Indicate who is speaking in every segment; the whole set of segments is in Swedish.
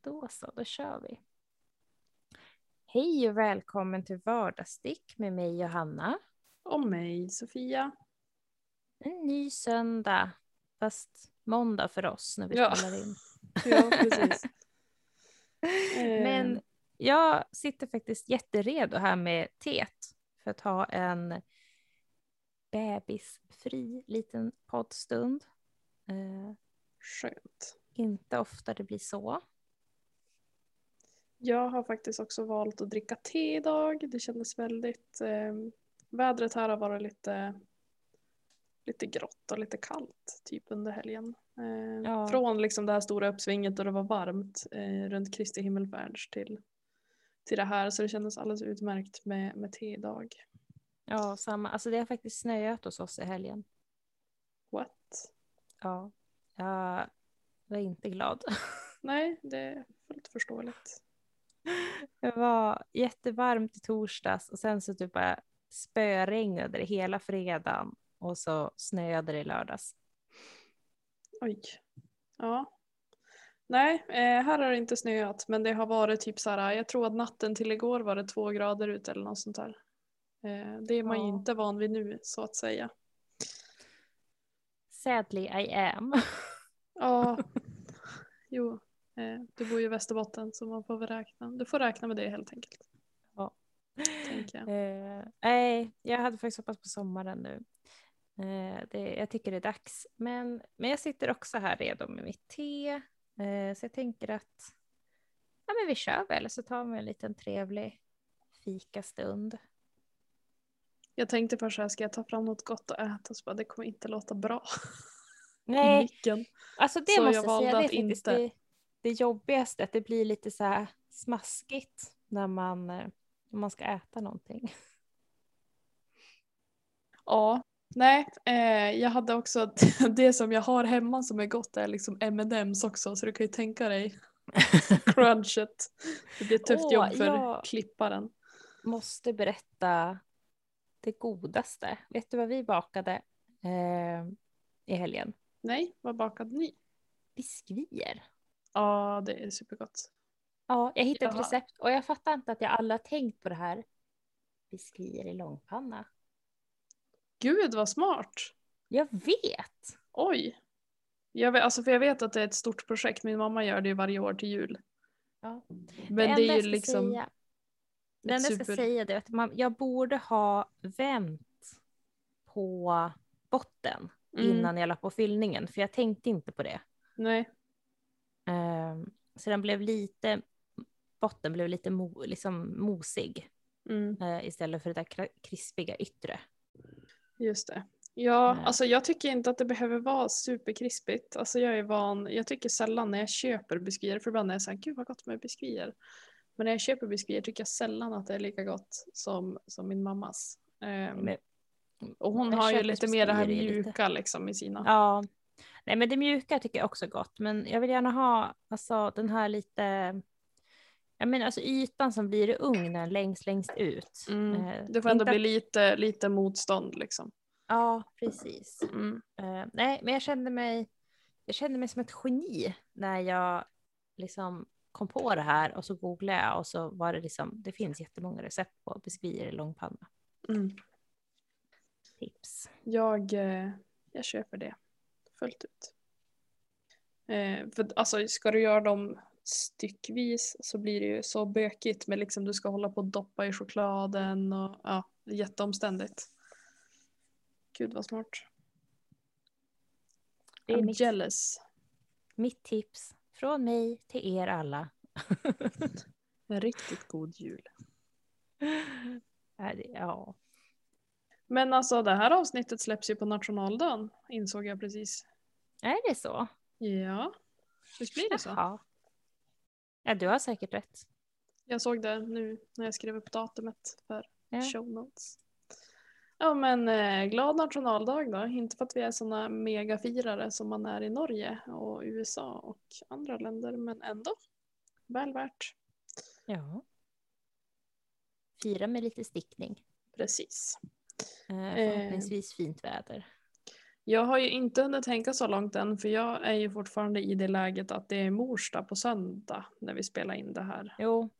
Speaker 1: Då så, då kör vi. Hej och välkommen till Vardagsstick med mig Johanna.
Speaker 2: Och mig, Sofia.
Speaker 1: En ny söndag, fast måndag för oss när vi
Speaker 2: Ja.
Speaker 1: spelar in.
Speaker 2: Ja, precis.
Speaker 1: Men
Speaker 2: Eh,
Speaker 1: jag sitter faktiskt jätteredo här med teet för att ha en bebisfri liten poddstund. Eh,
Speaker 2: Skönt.
Speaker 1: inte ofta det blir så.
Speaker 2: Jag har faktiskt också valt att dricka te idag. Det kändes väldigt... Eh, vädret här har varit lite, lite grått och lite kallt typ under helgen. Eh,
Speaker 1: Ja.
Speaker 2: Från liksom det här stora uppsvinget då det var varmt eh, runt Kristi himmelfärds till, till det här. Så det kändes alldeles utmärkt med, med te idag.
Speaker 1: Ja, samma. Alltså det har faktiskt snöat hos oss i helgen.
Speaker 2: What?
Speaker 1: Ja, jag var inte glad.
Speaker 2: Nej, det är fullt förståeligt.
Speaker 1: Det var jättevarmt i torsdags och sen så typ bara spöregnade det hela fredagen och så snöade det i lördags.
Speaker 2: Oj. Ja. Nej, eh, här har det inte snöat men det har varit typ så här, jag tror att natten till igår var det två grader ute eller något sånt där. Eh, det är man ju
Speaker 1: Ja.
Speaker 2: inte van vid nu så att säga.
Speaker 1: Sadly I am.
Speaker 2: Ja, jo. Eh, du bor ju i Västerbotten så man får väl räkna. Du får räkna med det helt enkelt.
Speaker 1: Ja.
Speaker 2: Jag.
Speaker 1: Eh, nej, jag hade faktiskt hoppats på sommaren nu. Eh, det, jag tycker det är dags. Men, men jag sitter också här redo med mitt te. Eh, så jag tänker att ja, men vi kör väl så tar vi en liten trevlig fikastund.
Speaker 2: Jag tänkte först så här, ska jag ta fram något gott att äta? Så bara, det kommer inte låta bra
Speaker 1: Nej. Alltså det
Speaker 2: Så
Speaker 1: måste
Speaker 2: jag
Speaker 1: jag säga, det
Speaker 2: att inte.
Speaker 1: det, det jobbigaste, att det blir lite så här smaskigt när man, eh, när man ska äta någonting.
Speaker 2: Ja, nej, eh, jag hade också det som jag har hemma som är gott är liksom M&M's också så du kan ju tänka dig crunchet. Det blir ett tufft
Speaker 1: Åh,
Speaker 2: jobb för
Speaker 1: ja.
Speaker 2: klipparen.
Speaker 1: Måste berätta det godaste. Vet du vad vi bakade eh, i helgen?
Speaker 2: Nej, vad bakade ni?
Speaker 1: Biskvier.
Speaker 2: Ja, det är supergott.
Speaker 1: Ja, jag hittade ett recept och jag fattar inte att jag aldrig har tänkt på det här. Biskvier i långpanna.
Speaker 2: Gud vad smart!
Speaker 1: Jag vet!
Speaker 2: Oj! Jag vet, alltså för jag vet att det är ett stort projekt, min mamma gör det varje år till jul.
Speaker 1: Ja.
Speaker 2: Men det,
Speaker 1: enda
Speaker 2: är ju liksom...
Speaker 1: Säga, det enda jag ska
Speaker 2: super-
Speaker 1: säga det är att man, jag borde ha vänt på botten
Speaker 2: Mm,
Speaker 1: innan jag la på fyllningen, för jag tänkte inte på det.
Speaker 2: Nej,
Speaker 1: så den blev lite, botten blev lite mo, liksom mosig
Speaker 2: mm,
Speaker 1: eh, istället för det där krispiga yttre.
Speaker 2: just det. Ja,
Speaker 1: Nej.
Speaker 2: alltså jag tycker inte att det behöver vara superkrispigt. Alltså jag är van, jag tycker sällan när jag köper biskvier, för ibland är jag såhär, gud vad gott med biskvier. Men när jag köper biskvier tycker jag sällan att det är lika gott som, som min mammas. Ehm,
Speaker 1: Men-
Speaker 2: och hon har ju lite mer det här
Speaker 1: lite-
Speaker 2: mjuka liksom i sina.
Speaker 1: Ja, nej men det mjuka tycker jag också är gott, men jag vill gärna ha alltså, den här lite, jag menar alltså ytan som blir i ugnen längst, längst ut.
Speaker 2: Mm.
Speaker 1: Eh,
Speaker 2: Det får ändå
Speaker 1: inte
Speaker 2: bli lite, lite motstånd liksom.
Speaker 1: Ja, precis.
Speaker 2: Mm.
Speaker 1: Eh, nej, men jag kände mig, jag kände mig som ett geni när jag liksom kom på det här och så googlade jag och så var det liksom, det finns jättemånga recept på biskvier i långpanna.
Speaker 2: Mm.
Speaker 1: Tips.
Speaker 2: Jag, eh, jag köper det fullt ut. Eh, för alltså ska du göra dem styckvis så blir det ju så bökigt med liksom du ska hålla på och doppa i chokladen och ja, jätteomständigt. Gud vad smart.
Speaker 1: Det är
Speaker 2: I'm
Speaker 1: mitt,
Speaker 2: jealous.
Speaker 1: mitt tips från mig till er alla.
Speaker 2: En riktigt god jul.
Speaker 1: Ja.
Speaker 2: Men alltså det här avsnittet släpps ju på nationaldagen insåg jag precis.
Speaker 1: Är det så?
Speaker 2: Ja, visst blir det så?
Speaker 1: Jaha. Ja, du har säkert rätt.
Speaker 2: Jag såg det nu när jag skrev upp datumet för
Speaker 1: Ja.
Speaker 2: show notes. Ja men eh, glad nationaldag då. Inte för att vi är såna megafirare som man är i Norge och USA och andra länder men ändå. Väl värt.
Speaker 1: Ja. Fira med lite stickning.
Speaker 2: Precis.
Speaker 1: Eh, förhoppningsvis fint väder.
Speaker 2: Jag har ju inte hunnit tänka så långt än för jag är ju fortfarande i det läget att det är mors dag på söndag när vi spelar in det här.
Speaker 1: Jo,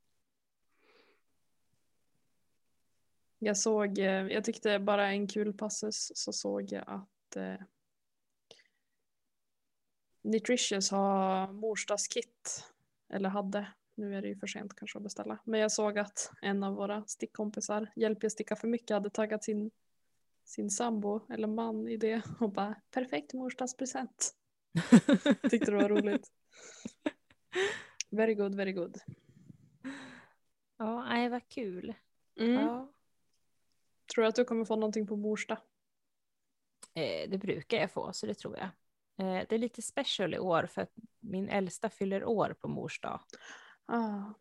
Speaker 2: Jag såg, eh, jag tyckte bara en kul passus så såg jag att eh, Nutritious har morsdagskit. Eller hade. Nu är det ju för sent kanske att beställa. Men jag såg att en av våra stickkompisar, Hjälp jag sticka för mycket, hade taggat sin, sin sambo eller man i det och bara perfekt morsdagspresent. Tyckte det var roligt. Very good, very good.
Speaker 1: ja, nej vad kul.
Speaker 2: Mm.
Speaker 1: Ja.
Speaker 2: Tror du att du kommer få någonting på mors dag?
Speaker 1: Eh, det brukar jag få, så det tror jag. Eh, det är lite special i år för att min äldsta fyller år på mors dag.
Speaker 2: Ah,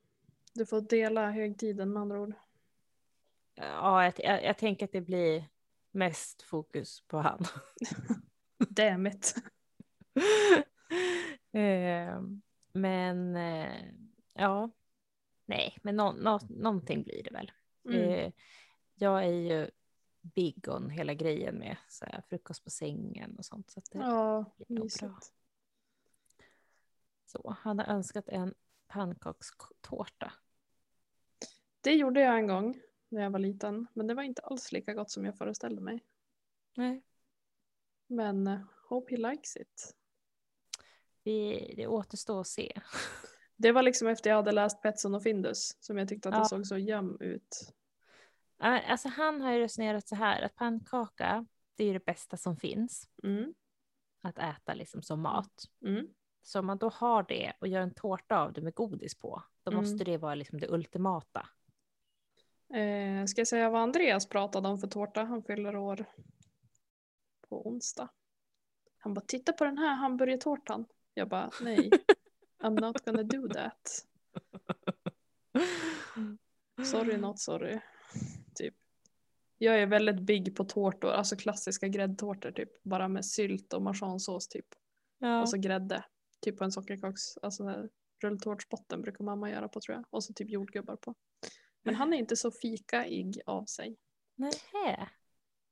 Speaker 2: du får dela högtiden med andra ord.
Speaker 1: Ja, jag, jag, jag tänker att det blir mest fokus på han.
Speaker 2: Damn it.
Speaker 1: eh, men eh, ja, nej, men nå, nå, någonting blir det väl.
Speaker 2: Mm.
Speaker 1: Eh, jag är ju big on hela grejen med så här, frukost på sängen och sånt. Så det,
Speaker 2: Ja,
Speaker 1: bra.
Speaker 2: mysigt.
Speaker 1: så. Han har önskat en pannkakstårta.
Speaker 2: Det gjorde jag en gång när jag var liten. Men det var inte alls lika gott som jag föreställde mig.
Speaker 1: Nej.
Speaker 2: Men eh, hope he likes it.
Speaker 1: Vi, det återstår att se.
Speaker 2: Det var liksom efter jag hade läst Petson och Findus som jag tyckte att det
Speaker 1: Ja.
Speaker 2: såg så jäm ut.
Speaker 1: Alltså han har ju resonerat så här att pannkaka, det är ju det bästa som finns
Speaker 2: Mm.
Speaker 1: att äta liksom som mat.
Speaker 2: Mm.
Speaker 1: Så om man då har det och gör en tårta av det med godis på, då
Speaker 2: Mm.
Speaker 1: måste det vara liksom det ultimata.
Speaker 2: Eh, ska jag säga vad Andreas pratade om för tårta? Han fyller år på onsdag. Han bara titta på den här hamburgertårtan. Jag bara nej. I'm not gonna do that. Sorry not sorry. Typ. Jag är väldigt big på tårtor, alltså klassiska gräddtårtor typ. Bara med sylt och marsansås typ.
Speaker 1: Ja.
Speaker 2: Och så grädde. Typ på en sockerkaks, alltså rulltårtsbotten brukar mamma göra på tror jag. Och så typ jordgubbar på. Men han är inte så fikaig av sig.
Speaker 1: Nähä.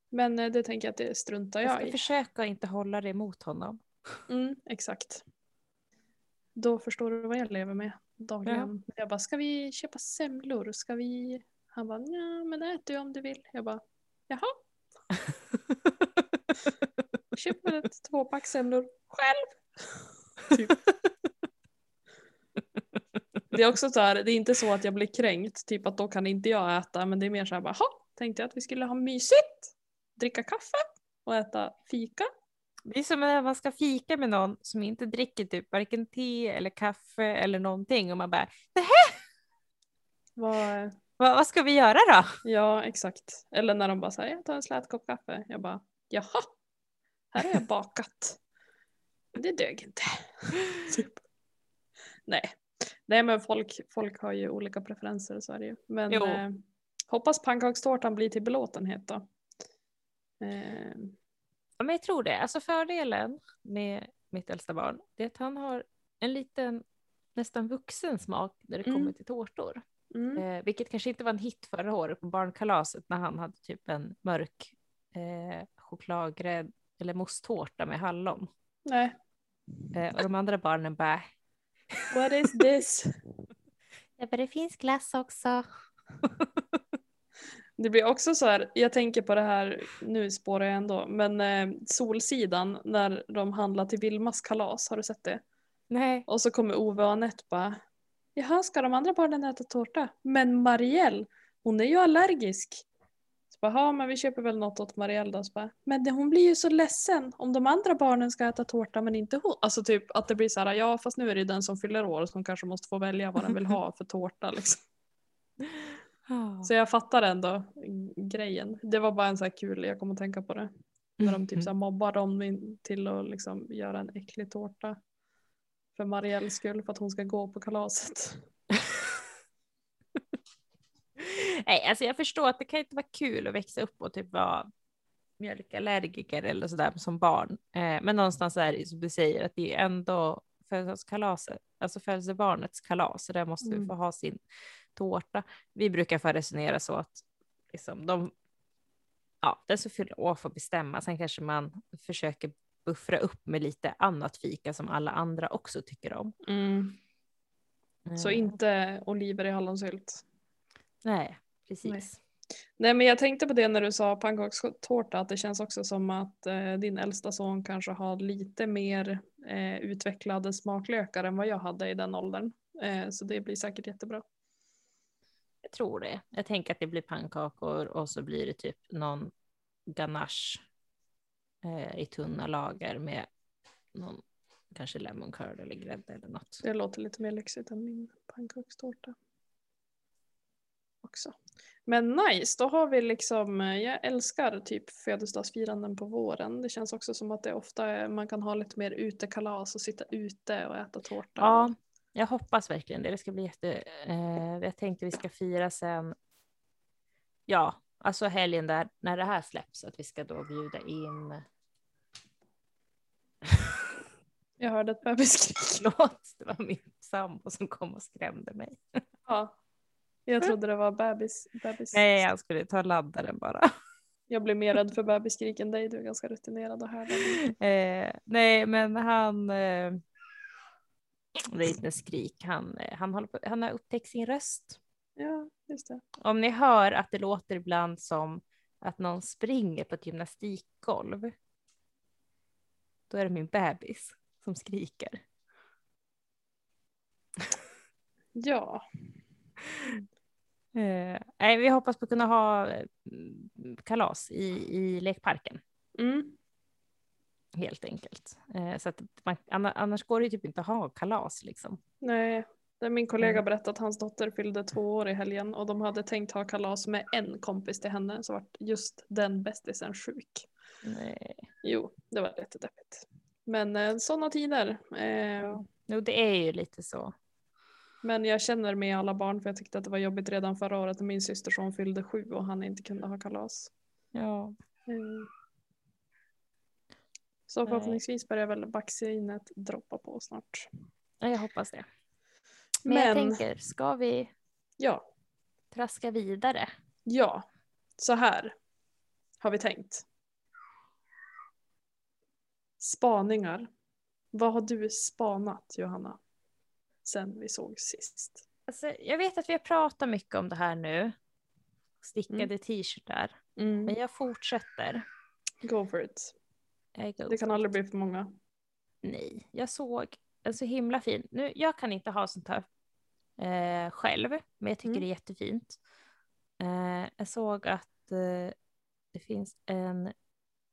Speaker 2: Men eh, det tänker jag att det struntar
Speaker 1: Jag
Speaker 2: jag
Speaker 1: ska
Speaker 2: i.
Speaker 1: försöka inte hålla det emot honom.
Speaker 2: Mm, exakt. Då förstår du vad jag lever med dagligen. Jag bara, ska vi köpa semlor? Ska vi? Han bara, ja men ät du om du vill. Jag bara, jaha, köp väl ett tvåpack semlor själv. typ. Det är också så här, det är inte så att jag blir kränkt, typ att då kan inte jag äta, men det är mer så här, bara, "Ha, tänkte jag att vi skulle ha mysigt, dricka kaffe och äta fika.
Speaker 1: Det är som när man ska fika med någon som inte dricker typ varken te eller kaffe eller någonting och man bara,
Speaker 2: Vad,
Speaker 1: vad, vad ska vi göra då?
Speaker 2: Ja, exakt. Eller när de bara säger jag tar en slät kopp kaffe. Jag bara, jaha, här har jag bakat. Det dög inte. typ. Nej. Nej men folk, folk har ju olika preferenser så är det ju. Men eh, hoppas pannkakstårtan blir till belåtenhet då. Eh,
Speaker 1: Ja, men jag tror det. Alltså fördelen med mitt äldsta barn det är att han har en liten nästan vuxen smak när det
Speaker 2: Mm.
Speaker 1: kommer till tårtor.
Speaker 2: mm,
Speaker 1: Eh, vilket kanske inte var en hit förra året på barnkalaset när han hade typ en mörk eh, chokladgrädd eller mosstårta med hallon.
Speaker 2: nej,
Speaker 1: Eh, och de andra barnen bara,
Speaker 2: what is this?
Speaker 1: ja men det finns glass också.
Speaker 2: Det blir också så här, jag tänker på det här, nu spårar jag ändå, men eh, Solsidan när de handlar till Vilmas kalas, har du sett det?
Speaker 1: Nej.
Speaker 2: Och så kommer Ove och Anette bara Jaha, ska de andra barnen äta tårta? Men Marielle, hon är ju allergisk. Så bara, ja men vi köper väl något åt Marielle då. Så bara, men hon blir ju så ledsen om de andra barnen ska äta tårta men inte hon. Alltså typ att det blir så här, ja fast nu är det ju den som fyller år som kanske måste få välja vad den vill ha för tårta liksom. Så jag fattar ändå grejen. Det var bara en så här kul, jag kommer att tänka på det. När de typ så här mobbar dem till att liksom göra en äcklig tårta. För Marielles skull, för att hon ska gå på kalaset.
Speaker 1: Nej, alltså jag förstår att det kan inte vara kul att växa upp och typ vara mjölkallergiker eller sådär som barn. Eh, men någonstans är det som du säger att det är ändå födelsedagskalaset, alltså födelsebarnets kalas, så där måste vi
Speaker 2: Mm.
Speaker 1: få ha sin tårta. Vi brukar få resonera så att liksom, de, ja, den som fyller år får bestämma. Sen kanske man försöker buffra upp med lite annat fika som alla andra också tycker om.
Speaker 2: Så
Speaker 1: Eh,
Speaker 2: inte oliver i hallonsylt.
Speaker 1: Nej, precis.
Speaker 2: Nej. Nej men jag tänkte på det när du sa pannkakstårta att det känns också som att eh, din äldsta son kanske har lite mer eh, utvecklade smaklökar än vad jag hade i den åldern. Eh, så det blir säkert jättebra.
Speaker 1: Jag tror det. Jag tänker att det blir pannkakor och så blir det typ någon ganache eh, i tunna lager med någon kanske lemon curd eller grädde eller något.
Speaker 2: Det låter lite mer lyxigt än min pannkakstårta. Också. Men nice, då har vi liksom, eh, jag älskar typ födelsedagsfiranden på våren. Det känns också som att det ofta är, man kan ha lite mer utekalas och sitta ute och äta tårta.
Speaker 1: Ja, jag hoppas verkligen det. Det ska bli jätte... Eh, jag tänkte vi ska fira sen. Ja, alltså helgen där när det här släpps att vi ska då bjuda in.
Speaker 2: Jag hörde ett bebisskrik.
Speaker 1: Förlåt, det var min sambo som kom och skrämde mig.
Speaker 2: Ja. Jag trodde det var bebis. bebis.
Speaker 1: Nej, jag skulle ta laddaren bara.
Speaker 2: Jag blir mer rädd för bebisskrik än dig, du är ganska rutinerad och här.
Speaker 1: Eh, nej, men han. Eh, det är inte skrik. Han, eh, han, håller på, han har upptäckt sin röst.
Speaker 2: Ja, just det.
Speaker 1: Om ni hör att det låter ibland som att någon springer på ett gymnastikgolv. Då är det min bebis som skriker.
Speaker 2: Ja,
Speaker 1: nej, vi hoppas på att kunna ha eh, kalas i, i lekparken
Speaker 2: mm.
Speaker 1: helt enkelt. Eh, så att man, anna- annars går det ju typ inte att ha kalas liksom.
Speaker 2: nej. Min kollega
Speaker 1: Mm.
Speaker 2: berättade att hans dotter fyllde två år i helgen och de hade tänkt ha kalas med en kompis till henne så vart just den bästisen sjuk.
Speaker 1: Nej.
Speaker 2: Jo, det var jättedeppigt. Men eh, sådana tider. Eh,
Speaker 1: Jo, det är ju lite så.
Speaker 2: Men jag känner med alla barn för jag tyckte att det var jobbigt redan förra året när min systerson fyllde sju och han inte kunde ha kalas.
Speaker 1: Ja.
Speaker 2: Mm. Så
Speaker 1: Nej.
Speaker 2: förhoppningsvis börjar väl vaccinet droppa på snart.
Speaker 1: Ja, jag hoppas det. Men, jag
Speaker 2: Men
Speaker 1: tänker, ska vi
Speaker 2: ja,
Speaker 1: traska vidare?
Speaker 2: ja, så här har vi tänkt. Spaningar. Vad har du spanat Johanna? Sen vi såg sist.
Speaker 1: Alltså, jag vet att vi har pratat mycket om det här nu. Stickade t-shirtar. Men jag fortsätter.
Speaker 2: Go for it.
Speaker 1: Go
Speaker 2: Det kan
Speaker 1: for
Speaker 2: aldrig
Speaker 1: it.
Speaker 2: bli för många.
Speaker 1: Nej, jag såg en så himla fin. Nu, jag kan inte ha sånt här eh, själv, men jag tycker
Speaker 2: Mm.
Speaker 1: det är jättefint. Eh, jag såg att eh, det finns en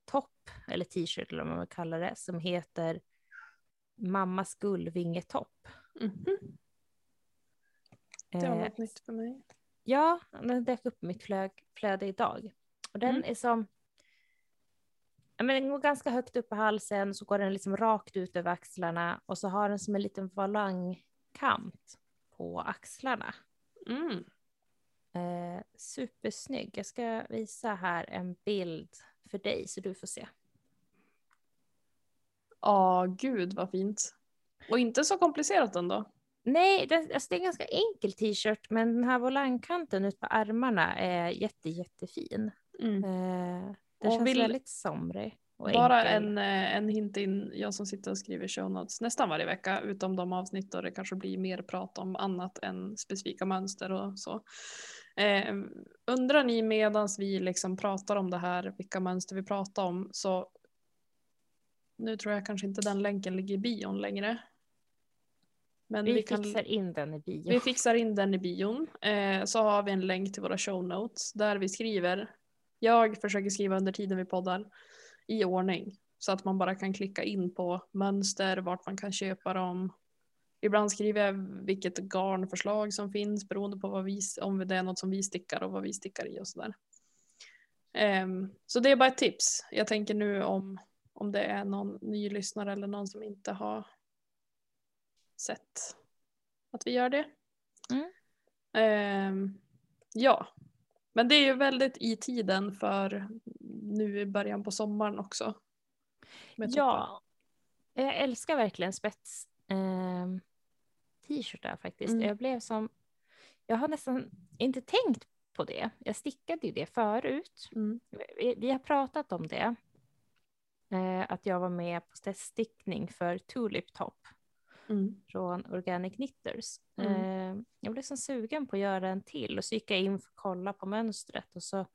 Speaker 1: topp, eller t-shirt eller vad man kallar det, som heter Mammas gullvingetopp.
Speaker 2: Mhm. Det var
Speaker 1: Eh,
Speaker 2: något nytt för mig.
Speaker 1: Ja, den dök upp i mitt flö flöde idag. Och den
Speaker 2: Mm.
Speaker 1: är som... Ja, men den går ganska högt upp på halsen, så går den liksom rakt ut över axlarna och så har den som en liten volangkant på axlarna.
Speaker 2: Mm.
Speaker 1: Eh, supersnygg. Jag ska visa här en bild för dig så du får se.
Speaker 2: Ja, gud vad fint. Och inte så komplicerat ändå.
Speaker 1: Nej, det, alltså det är en ganska enkel t-shirt, men den här volangkanten ut på armarna är jätte, jättefin.
Speaker 2: Mm.
Speaker 1: Eh, den
Speaker 2: Och
Speaker 1: känns
Speaker 2: vill-
Speaker 1: väldigt somrig
Speaker 2: Bara
Speaker 1: enkel.
Speaker 2: en, eh, en hint in, jag som sitter och skriver show notes nästan varje vecka utom de avsnitt då det kanske blir mer prat om annat än specifika mönster och så. Eh, undrar ni medans vi liksom pratar om det här, vilka mönster vi pratar om, så nu tror jag kanske inte den länken ligger i bion längre. Men
Speaker 1: Vi,
Speaker 2: vi, kan,
Speaker 1: fixar in den i bio.
Speaker 2: vi fixar in den i bion. Eh, så har vi en länk till våra show notes där vi skriver. Jag försöker skriva under tiden vi poddar i ordning så att man bara kan klicka in på mönster, vart man kan köpa dem. Ibland skriver jag vilket garnförslag som finns beroende på vad vi, om det är något som vi stickar och vad vi stickar i och sådär. Ehm, så det är bara ett tips. Jag tänker nu om, om det är någon ny lyssnare eller någon som inte har sett att vi gör det.
Speaker 1: Mm.
Speaker 2: Ehm, ja, men det är ju väldigt i tiden för nu i början på sommaren också.
Speaker 1: Ja, jag älskar verkligen spets eh, t-shirtar faktiskt.
Speaker 2: Mm.
Speaker 1: Jag blev som, jag har nästan inte tänkt på det. Jag stickade ju det förut.
Speaker 2: Mm.
Speaker 1: Vi, vi har pratat om det. Eh, att jag var med på teststickning för Tulip Top
Speaker 2: Mm.
Speaker 1: från Organic Knitters.
Speaker 2: Mm.
Speaker 1: Eh, jag blev så sugen på att göra en till och så gick jag in för att kolla på mönstret och så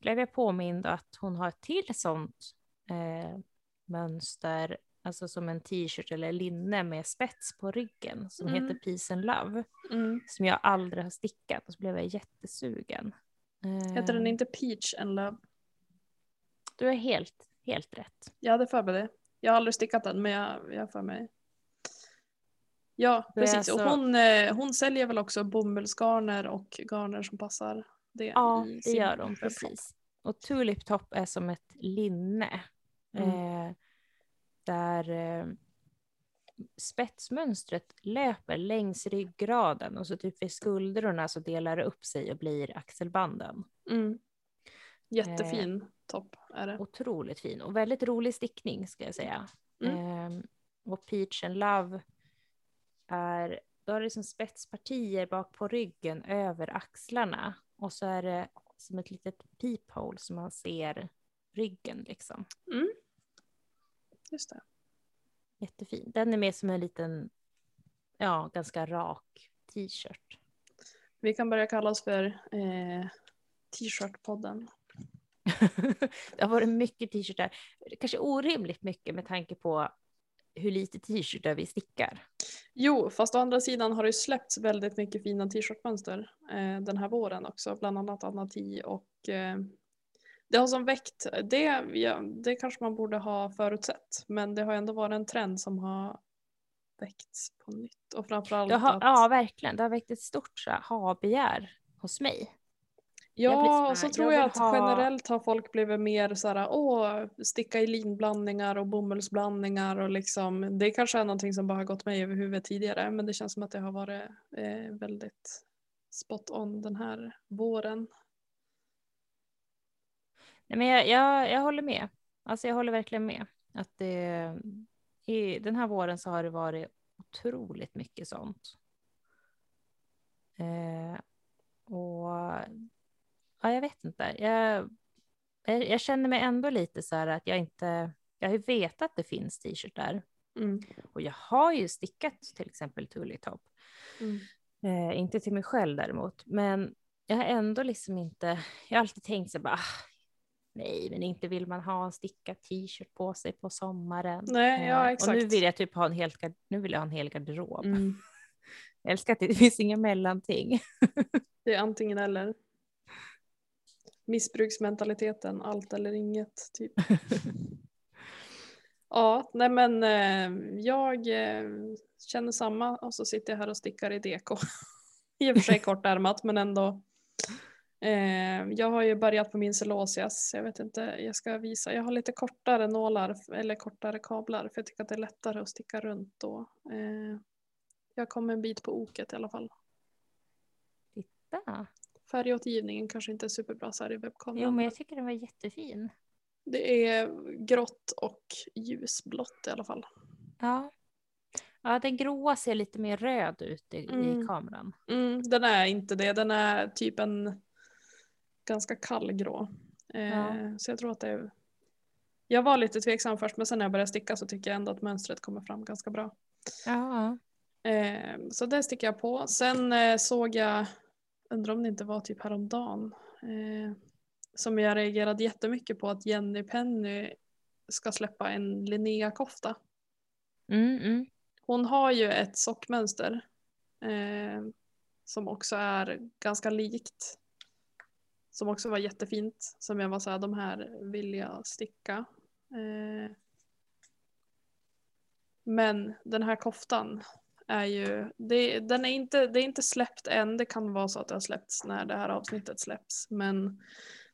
Speaker 1: blev jag påmind att hon har ett till sånt eh, mönster, alltså som en t-shirt eller linne med spets på ryggen som
Speaker 2: Mm.
Speaker 1: heter Peace and Love
Speaker 2: Mm.
Speaker 1: som jag aldrig har stickat och så blev jag jättesugen.
Speaker 2: Heter den
Speaker 1: Eh,
Speaker 2: inte Peach and Love?
Speaker 1: Du är helt, helt rätt.
Speaker 2: Jag hade för mig det. Jag har aldrig stickat den men jag jag har för mig. Ja precis och
Speaker 1: alltså-
Speaker 2: hon, eh, hon säljer väl också bomullsgarner och garner som passar det
Speaker 1: Ja,
Speaker 2: i
Speaker 1: det gör
Speaker 2: webbshop.
Speaker 1: precis. Och Tulip Top är som ett linne.
Speaker 2: Mm.
Speaker 1: Eh, där eh, spetsmönstret löper längs ryggraden och så typ vid skuldrorna så delar det upp sig och blir axelbanden.
Speaker 2: Mm. Jättefin topp är det.
Speaker 1: Otroligt fin och väldigt rolig stickning ska jag säga.
Speaker 2: Mm.
Speaker 1: Eh, och Peach and Love är, då är det som spetspartier bak på ryggen över axlarna och så är det som ett litet peephole så man ser ryggen liksom.
Speaker 2: Mm. Just det.
Speaker 1: Jättefin. Den är mer som en liten, ja, ganska rak t-shirt.
Speaker 2: Vi kan börja kalla oss för eh, T-shirt-podden.
Speaker 1: det har varit mycket t-shirtar, kanske orimligt mycket med tanke på hur lite t-shirtar vi stickar.
Speaker 2: Jo, fast å andra sidan har det släppts väldigt mycket fina t-shirtmönster eh, den här våren också, bland annat Anna Ti och eh, det har som väckt, det, ja, det kanske man borde ha förutsett, men det har ändå varit en trend som har väckts på nytt och framförallt
Speaker 1: har,
Speaker 2: att,
Speaker 1: ja, verkligen. Det har väckt ett stort ha-begär hos mig. Jag
Speaker 2: ja, och så
Speaker 1: jag
Speaker 2: tror jag
Speaker 1: vill
Speaker 2: att
Speaker 1: ha-
Speaker 2: generellt har folk blivit mer så här, åh, sticka i linblandningar och bomullsblandningar och liksom, det kanske är någonting som bara har gått mig över huvudet tidigare, men det känns som att det har varit eh, väldigt spot on den här våren.
Speaker 1: Nej, men jag, jag, jag håller med. Alltså jag håller verkligen med. Att det, I den här våren så har det varit otroligt mycket sånt. Eh, och ja, jag vet inte. Jag, jag, jag känner mig ändå lite så här att jag inte... Jag har ju vetat att det finns t-shirtar
Speaker 2: Mm.
Speaker 1: och jag har ju stickat till exempel Tully Top.
Speaker 2: Mm.
Speaker 1: Eh, inte till mig själv däremot, men jag har ändå liksom inte, jag har alltid tänkt så bara, ah, nej, men inte vill man ha en stickad t-shirt på sig på sommaren.
Speaker 2: Nej, ja,
Speaker 1: Eh,
Speaker 2: exakt.
Speaker 1: Och nu vill jag typ ha en hel, nu vill jag ha en hel garderob.
Speaker 2: Mm.
Speaker 1: Jag älskar att det finns inga mellanting.
Speaker 2: Det är antingen eller. Missbruksmentaliteten, allt eller inget. Typ. Ja, nej men eh, jag eh, känner samma och så sitter jag här och stickar i deko. I och för sig kortärmat men ändå. Eh, jag har ju börjat på min celosias. Jag vet inte, jag ska visa. Jag har lite kortare nålar eller kortare kablar för jag tycker att det är lättare att sticka runt då. Jag kom en bit på oket i alla fall.
Speaker 1: Titta.
Speaker 2: Färgåtergivningen kanske inte är superbra så här i webbkameran.
Speaker 1: Jo, men jag tycker den var jättefin.
Speaker 2: Det är grått och ljusblått i alla fall.
Speaker 1: Ja. Ja, den gråa ser lite mer röd ut i,
Speaker 2: Mm.
Speaker 1: i kameran.
Speaker 2: Mm, den är inte det, den är typ en ganska kall grå. Eh,
Speaker 1: Ja.
Speaker 2: Så jag tror att det är... Jag var lite tveksam först men sen när jag började sticka så tycker jag ändå att mönstret kommer fram ganska bra.
Speaker 1: Ja.
Speaker 2: Eh, så det sticker jag på. Sen eh, såg jag, undrar om det inte var typ häromdagen, eh, som jag reagerade jättemycket på att Jenny Penny ska släppa en Linnea-kofta.
Speaker 1: Mm, mm.
Speaker 2: Hon har ju ett sockmönster eh, som också är ganska likt. Som också var jättefint. Som jag var såhär, de här vill jag sticka. Eh, men den här koftan är ju, det, den är inte, det är inte släppt än. Det kan vara så att det har släppts när det här avsnittet släpps. Men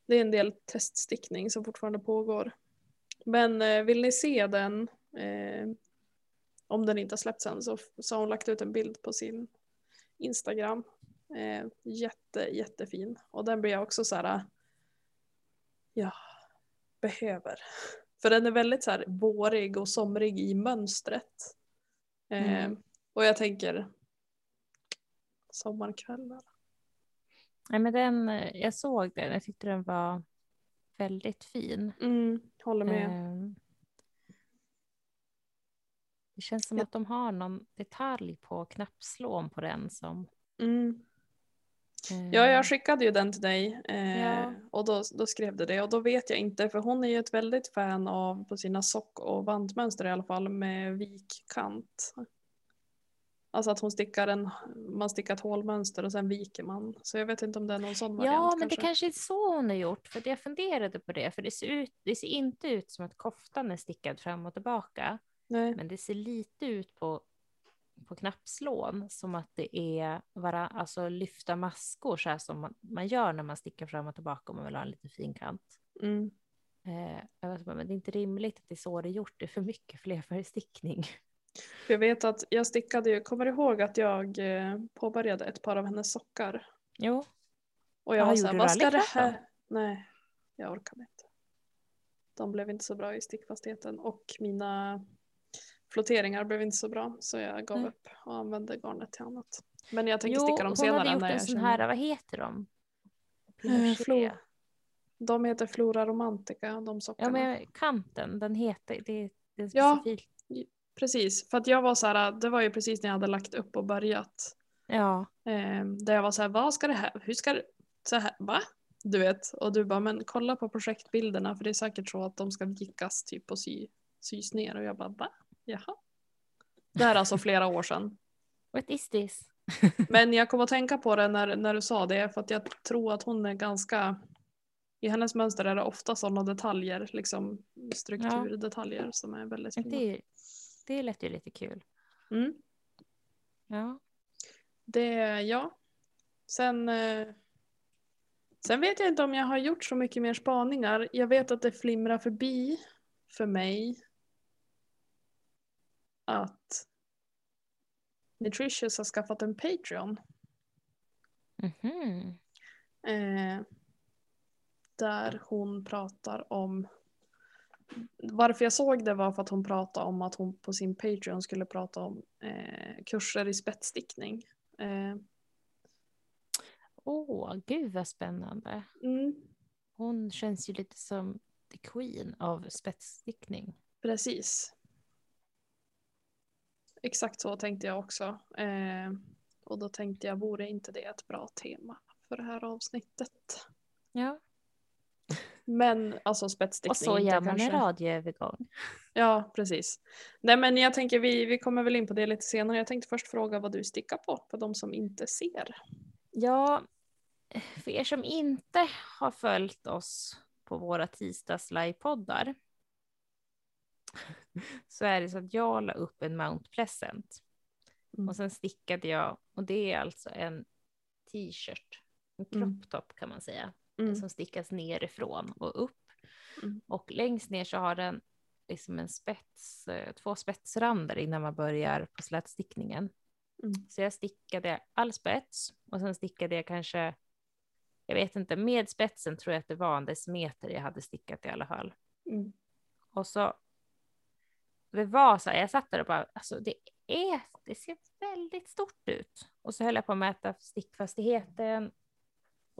Speaker 2: det är en del teststickning som fortfarande pågår. Men eh, vill ni se den eh, om den inte har släppts än så, så har hon lagt ut en bild på sin Instagram. Eh, jätte, jättefin. Och den blir jag också så här. Eh, ja, behöver. För den är väldigt så här vårig och somrig i mönstret. Eh,
Speaker 1: Mm.
Speaker 2: Och jag tänker sommarkvällar.
Speaker 1: Nej, men den, jag såg den, jag tyckte den var väldigt fin.
Speaker 2: Mm, håller med.
Speaker 1: Ehm, Det känns som
Speaker 2: Ja.
Speaker 1: att de har någon detalj på knappslån på den som...
Speaker 2: Mm.
Speaker 1: eh,
Speaker 2: Ja, jag skickade ju den till dig eh,
Speaker 1: Ja.
Speaker 2: och då, då skrev du det och då vet jag inte för hon är ju ett väldigt fan av på sina sock och vandmönster i alla fall med vikkant. Alltså att hon stickar en, man stickar ett hålmönster och sen viker man. Så jag vet inte om det är någon sån variant
Speaker 1: Ja, men
Speaker 2: kanske.
Speaker 1: det kanske är så hon har gjort. För jag funderade på det. För det ser, ut, det ser inte ut som att koftan är stickad fram och tillbaka.
Speaker 2: Nej.
Speaker 1: Men det ser lite ut på, på knappslån som att det är vara, alltså lyfta maskor så här som man, man gör när man stickar fram och tillbaka om man vill ha en lite fin kant.
Speaker 2: Mm.
Speaker 1: Eh, men det är inte rimligt att det är så det är gjort. Det är för mycket flerfärgstickning.
Speaker 2: Jag vet att jag stickade ju, kommer du ihåg att jag eh, påbörjade ett par av hennes sockar?
Speaker 1: Jo,
Speaker 2: Och jag
Speaker 1: Ah,
Speaker 2: var såhär, vad ska det här? Nej, jag orkade inte. De blev inte så bra i stickfastheten och mina flotteringar blev inte så bra så jag gav
Speaker 1: Nej.
Speaker 2: upp och använde garnet till annat. Men jag tänker
Speaker 1: jo
Speaker 2: sticka dem
Speaker 1: hon
Speaker 2: senare
Speaker 1: hade gjort en sån
Speaker 2: känner.
Speaker 1: här, vad heter de?
Speaker 2: Eh. Flo- De heter Flora Romantica, de sockarna.
Speaker 1: Ja, men kanten, den heter, det, det är
Speaker 2: Ja. Precis, för att jag var så här, det var ju precis när jag hade lagt upp och börjat.
Speaker 1: Ja,
Speaker 2: Eh, där jag var så här, vad ska det här, hur ska det, så här, va? Du vet, och du bara, men kolla på projektbilderna för det är säkert så att de ska vikas typ och sy, sys ner och jag bara, va? Jaha. Det här är alltså flera år sedan.
Speaker 1: what is this?
Speaker 2: Men jag kom att tänka på det när, när du sa det för att jag tror att hon är ganska, i hennes mönster är det ofta sådana detaljer, liksom strukturdetaljer som är väldigt fina.
Speaker 1: Det, det lät ju lite kul.
Speaker 2: Mm.
Speaker 1: Ja.
Speaker 2: Det, ja. Sen, eh, sen vet jag inte om jag har gjort så mycket mer spaningar. Jag vet att det flimrar förbi för mig att Nutritious har skaffat en Patreon.
Speaker 1: Mhm.
Speaker 2: Eh, där hon pratar om varför jag såg det var för att hon pratade om att hon på sin Patreon skulle prata om eh, kurser i spetsstickning. Eh,
Speaker 1: Åh, gud vad spännande.
Speaker 2: mm,
Speaker 1: Hon känns ju lite som the queen av spetsstickning.
Speaker 2: Precis. Exakt så tänkte jag också. Eh, och då tänkte jag, vore inte det ett bra tema för det här avsnittet?
Speaker 1: Ja.
Speaker 2: Men alltså spetsstickning
Speaker 1: Och så gör man en radioövergång.
Speaker 2: Ja, precis. Nej men jag tänker, vi, vi kommer väl in på det lite senare. Jag tänkte först fråga vad du stickar på, för de som inte ser.
Speaker 1: Ja, för er som inte har följt oss på våra tisdags livepoddar så är det så att jag la upp en Mount Pleasant
Speaker 2: Mm.
Speaker 1: och sen stickade jag och det är alltså en t-shirt, en
Speaker 2: Mm.
Speaker 1: crop top kan man säga,
Speaker 2: Mm.
Speaker 1: som stickas nerifrån och upp.
Speaker 2: Mm.
Speaker 1: Och längst ner så har den liksom en spets, eh, två spetsrandar innan man börjar på slätstickningen.
Speaker 2: Mm.
Speaker 1: Så jag stickade all spets och sen stickade jag kanske, jag vet inte, med spetsen tror jag att det var en decimeter jag hade stickat i alla fall.
Speaker 2: Mm.
Speaker 1: Och så, det var så här, jag satt där och bara, alltså det är, det ser väldigt stort ut. Och så höll jag på att mäta stickfastigheten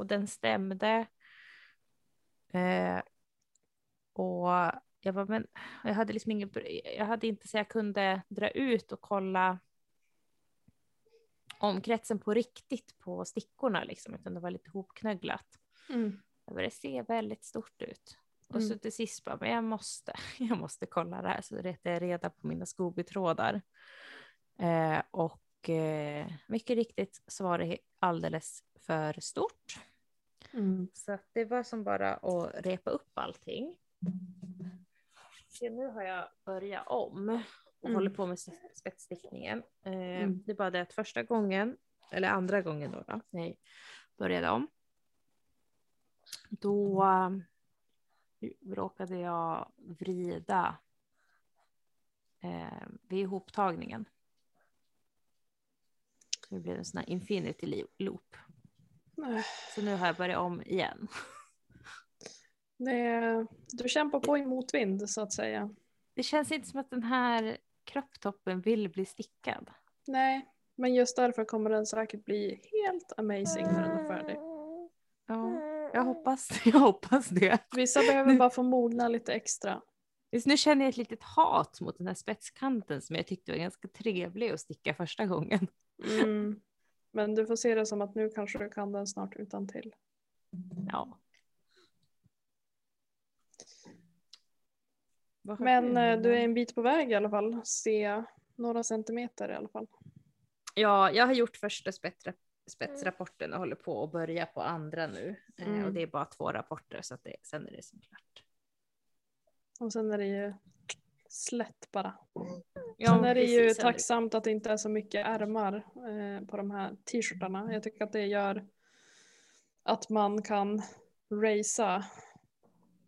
Speaker 1: och den stämde. Eh, och jag var, men jag hade liksom ingen, jag hade inte så jag kunde dra ut och kolla omkretsen på riktigt på stickorna liksom, utan det var lite hopknögglat.
Speaker 2: Mm.
Speaker 1: Jag bara, Det ser väldigt stort ut. Och
Speaker 2: Mm.
Speaker 1: så till sist bara, men jag måste, jag måste kolla det här. Så rättade jag reda på mina Scooby-trådar. Eh, och eh, mycket riktigt så var det alldeles för stort.
Speaker 2: Mm.
Speaker 1: Så det var som bara att repa upp allting. Så nu har jag börjat om och
Speaker 2: Mm.
Speaker 1: håller på med spetsstickningen. Eh,
Speaker 2: Mm.
Speaker 1: Det är bara det att första gången, eller andra gången då, då när jag började om, då eh, råkade jag vrida eh, vid ihoptagningen. Det blev en sån här infinity loop.
Speaker 2: Nej.
Speaker 1: Så nu har jag börjat om igen.
Speaker 2: Det, du kämpar på i motvind så att säga.
Speaker 1: Det känns inte som att den här kropptoppen vill bli stickad.
Speaker 2: Nej, men just därför kommer den säkert bli helt amazing när den är färdig.
Speaker 1: Ja, jag hoppas, jag hoppas det.
Speaker 2: Vissa behöver bara få mogna lite extra.
Speaker 1: Just nu känner jag ett litet hat mot den här spetskanten som jag tyckte var ganska trevlig att sticka första gången.
Speaker 2: Mm. Men du får se det som att nu kanske du kan den snart utan till.
Speaker 1: Ja.
Speaker 2: Men eh, du är
Speaker 1: Nina?
Speaker 2: en bit på väg i alla fall. Se några centimeter i alla fall.
Speaker 1: Ja, jag har gjort första spetsra- spetsrapporten och håller på att börja på andra nu. Eh,
Speaker 2: Mm.
Speaker 1: och det är bara två rapporter så att det, sen är det som klart.
Speaker 2: Och sen är det ju slätt bara.
Speaker 1: Ja,
Speaker 2: sen är det ju tacksamt att det inte är så mycket ärmar eh, på de här t-shirtarna. Jag tycker att det gör att man kan racea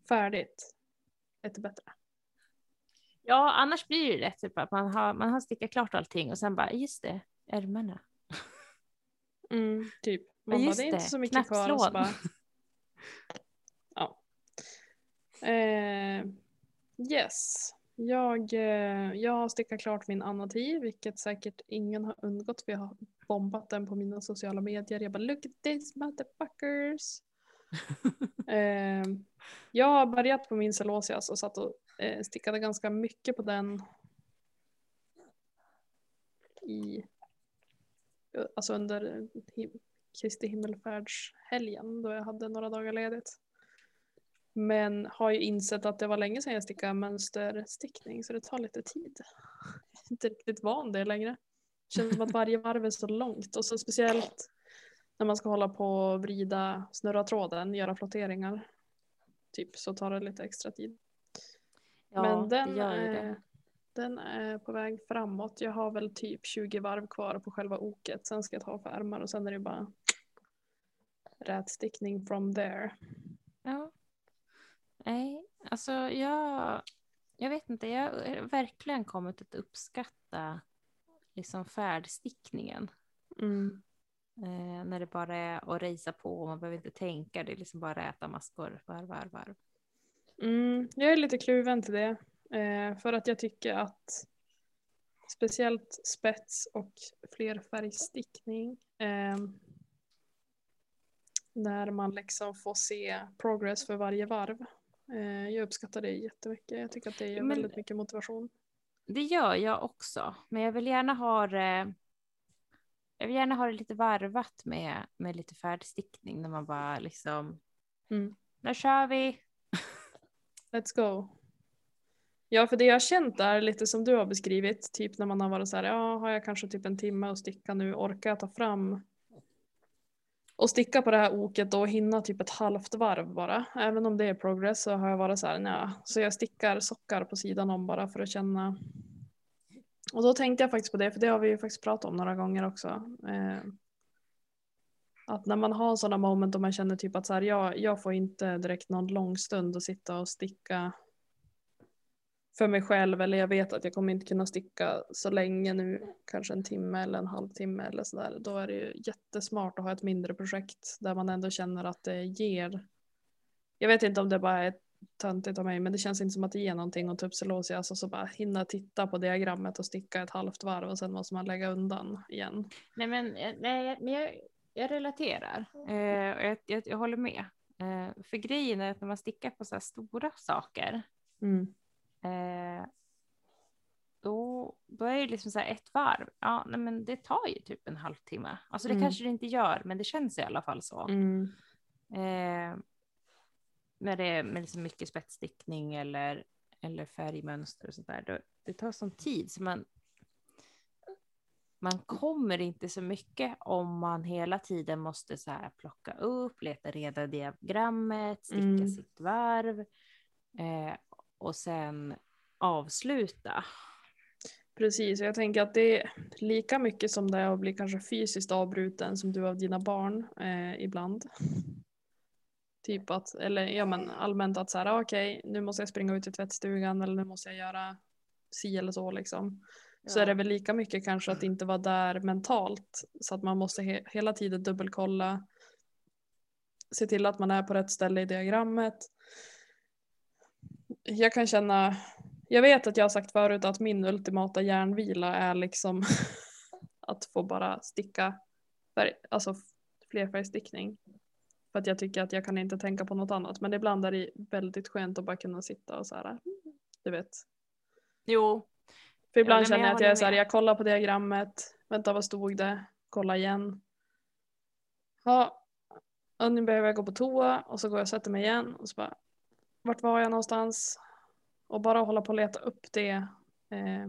Speaker 2: färdigt lite bättre.
Speaker 1: Ja, annars blir det lätt typ att man har, man har stickat klart allting och sen bara, just det, ärmarna.
Speaker 2: Mm, typ.
Speaker 1: Ja,
Speaker 2: Man bara,
Speaker 1: just
Speaker 2: det är inte så mycket kvar. Och så bara, ja. Eh, yes. Jag, eh, jag har stickat klart min Anati, vilket säkert ingen har undgått. jag har bombat den på mina sociala medier. Jag bara look at this motherfuckers. eh, jag har börjat på min Celosias och satt och eh, stickade ganska mycket på den i alltså under him- Kristi himmelfärdshelgen då jag hade några dagar ledigt. Men har ju insett att det var länge sedan jag stickade mönsterstickning så det tar lite tid. Jag är inte riktigt van det längre. Känns som att varje varv är så långt och så speciellt när man ska hålla på och vrida, snurra tråden, göra flotteringar. Typ så tar det lite extra tid.
Speaker 1: Ja,
Speaker 2: Men den,
Speaker 1: det gör det.
Speaker 2: är, den är på väg framåt. Jag har väl typ 20 varv kvar på själva oket. Sen ska jag ta för ärmar och sen är det bara rätstickning from there.
Speaker 1: Nej, alltså jag, jag vet inte, jag har verkligen kommit att uppskatta liksom färdstickningen.
Speaker 2: Mm.
Speaker 1: Eh, när det bara är att rejsa på och man behöver inte tänka, det är liksom bara att äta maskor varv, varv, varv.
Speaker 2: Mm, jag är lite kluven till det. Eh, för att jag tycker att speciellt spets och flerfärgstickning eh, när man liksom får se progress för varje varv. Eh, jag uppskattar det jättemycket. Jag tycker att det ger väldigt mycket motivation.
Speaker 1: Det gör jag också, men jag vill gärna ha det, jag vill gärna ha det lite varvat med, med lite färdstickning när man bara liksom,
Speaker 2: Mm.
Speaker 1: nu kör vi.
Speaker 2: Let's go. Ja, för det jag har känt är lite som du har beskrivit, typ när man har varit så här, ja, har jag kanske typ en timme att sticka nu, orkar jag ta fram och sticka på det här oket och hinna typ ett halvt varv bara. Även om det är progress så har jag varit så här, nej, så jag stickar sockar på sidan om bara för att känna. Och då tänkte jag faktiskt på det, för det har vi ju faktiskt pratat om några gånger också. Eh, att när man har sådana moment och man känner typ att så här, jag, jag får inte direkt någon lång stund att sitta och sticka för mig själv eller jag vet att jag kommer inte kunna sticka så länge nu, kanske en timme eller en halvtimme eller sådär. Då är det ju jättesmart att ha ett mindre projekt där man ändå känner att det ger. Jag vet inte om det bara är töntigt av mig men det känns inte som att det ger någonting att upp celosias alltså så bara hinna titta på diagrammet och sticka ett halvt varv och sen måste man lägga undan igen.
Speaker 1: Nej, men, eh, nej, men jag, jag relaterar eh, och jag, jag, jag håller med. Eh, för grejen är att när man stickar på så här stora saker
Speaker 2: Mm.
Speaker 1: Eh, då, då är det liksom så här ett varv. Ja, nej, men det tar ju typ en halvtimme. Alltså det
Speaker 2: Mm.
Speaker 1: kanske det inte gör, men det känns i alla fall så.
Speaker 2: Mm.
Speaker 1: Eh, när det är med liksom mycket spetsstickning eller, eller färgmönster och sånt där. Då, det tar sån tid så man, man kommer inte så mycket om man hela tiden måste så här plocka upp, leta reda diagrammet, sticka
Speaker 2: Mm.
Speaker 1: sitt varv eh, och sen avsluta.
Speaker 2: Precis, jag tänker att det är lika mycket som det är att bli kanske fysiskt avbruten som du av dina barn eh, ibland. Typ att, eller ja men allmänt att så här, okej nu måste jag springa ut i tvättstugan eller nu måste jag göra si eller så liksom. Så är det väl lika mycket kanske att inte vara där mentalt så att man måste he hela tiden dubbelkolla. Se till att man är på rätt ställe i diagrammet. Jag kan känna jag vet att jag har sagt förut att min ultimata järnvila är liksom att få bara sticka färg, alltså flerfärgstickning. För att jag tycker att jag kan inte tänka på något annat. Men ibland är det väldigt skönt att bara kunna sitta och så här, du vet.
Speaker 1: Jo.
Speaker 2: För ibland
Speaker 1: men
Speaker 2: känner
Speaker 1: jag
Speaker 2: jag att jag är så här, jag kollar på diagrammet, vänta vad stod det, kolla igen. Ja, och nu behöver jag gå på toa och så går jag och sätter mig igen och så bara, vart var jag någonstans? Och bara hålla på och leta upp det eh,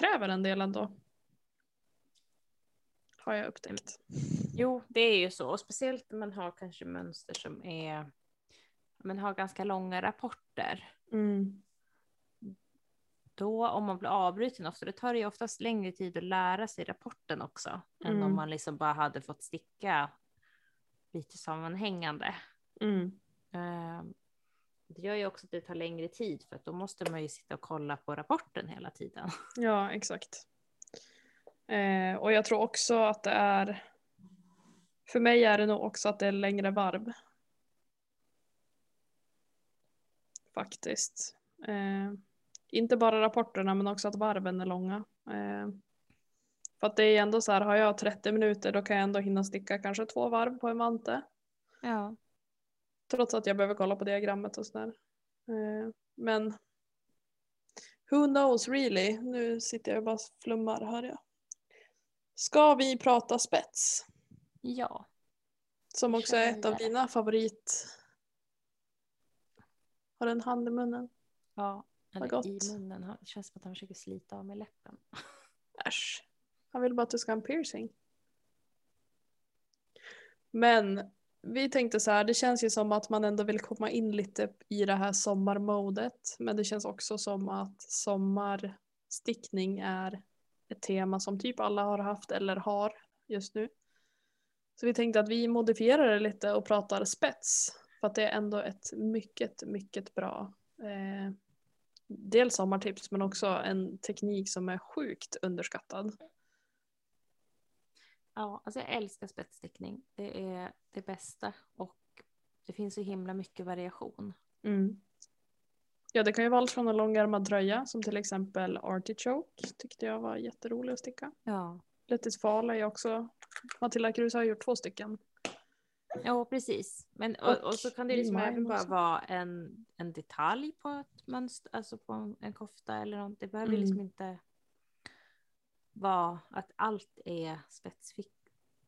Speaker 2: kräver en del ändå. Har jag upptäckt.
Speaker 1: Jo, det är ju så. Och speciellt när man har kanske mönster som är men har ganska långa rapporter.
Speaker 2: Mm.
Speaker 1: Då om man blir avbruten ofta, då tar det ju oftast längre tid att lära sig rapporten också. Än
Speaker 2: Mm.
Speaker 1: om man liksom bara hade fått sticka lite sammanhängande.
Speaker 2: Mm.
Speaker 1: Det gör ju också att det tar längre tid för att då måste man ju sitta och kolla på rapporten hela tiden.
Speaker 2: Ja, exakt. Eh, och jag tror också att det är, för mig är det nog också att det är längre varv. Faktiskt. Eh, inte bara rapporterna men också att varven är långa. Eh, för att det är ändå så här, har jag 30 minuter då kan jag ändå hinna sticka kanske två varv på en vante.
Speaker 1: Ja.
Speaker 2: Trots att jag behöver kolla på diagrammet och sådär. Eh, men who knows really? Nu sitter jag och bara flummar hör jag. Ska vi prata spets?
Speaker 1: Ja.
Speaker 2: Som också är ett av dina favorit... Har en hand i munnen?
Speaker 1: Ja. Eller i munnen. Han- Det känns som att han försöker slita av med läppen.
Speaker 2: Äsch. Han vill bara att du ska ha en piercing. Men vi tänkte så här, det känns ju som att man ändå vill komma in lite i det här sommarmodet. Men det känns också som att sommarstickning är ett tema som typ alla har haft eller har just nu. Så vi tänkte att vi modifierar det lite och pratar spets. För att det är ändå ett mycket, mycket bra eh, dels sommartips men också en teknik som är sjukt underskattad.
Speaker 1: Ja, alltså jag älskar spetsstickning. Det är det bästa och det finns så himla mycket variation.
Speaker 2: Mm. Ja, det kan ju vara allt från en långärmad tröja som till exempel Artichoke tyckte jag var jätterolig att sticka.
Speaker 1: Ja,
Speaker 2: Let it fall är också, Matilda Kruse har gjort två stycken.
Speaker 1: ja precis. Men, och,
Speaker 2: Och
Speaker 1: och så kan det liksom även bara
Speaker 2: också.
Speaker 1: vara en, en detalj på ett mönster, alltså på en, en kofta eller något. Det behöver
Speaker 2: Mm.
Speaker 1: liksom inte vara att allt är spetsfick,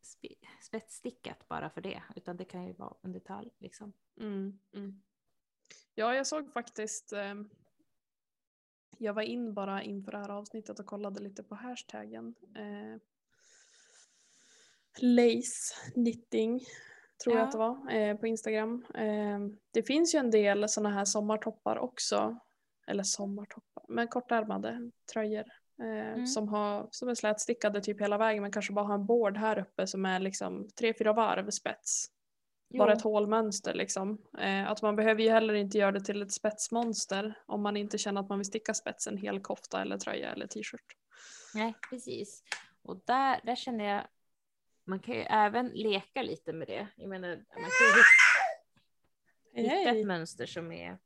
Speaker 1: spe- spetsstickat bara för det, utan det kan ju vara en detalj liksom.
Speaker 2: Mm, mm. Ja, jag såg faktiskt, eh, jag var in bara inför det här avsnittet och kollade lite på hashtaggen. Eh, lace knitting tror jag
Speaker 1: Ja.
Speaker 2: att det var eh, på Instagram. Eh, det finns ju en del sådana här sommartoppar också. Eller sommartoppar, men kortärmade tröjor. Eh,
Speaker 1: Mm.
Speaker 2: som, har, som är slätstickade typ hela vägen men kanske bara har en board här uppe som är liksom tre, fyra varv spets bara ett hålmönster liksom. Eh, att man behöver ju heller inte göra det till ett spetsmonster om man inte känner att man vill sticka spets en hel kofta eller tröja eller t-shirt.
Speaker 1: Nej, precis. Och där, där känner jag, man kan ju även leka lite med det. Jag menar, man kan ju hitta, hitta ett mönster som är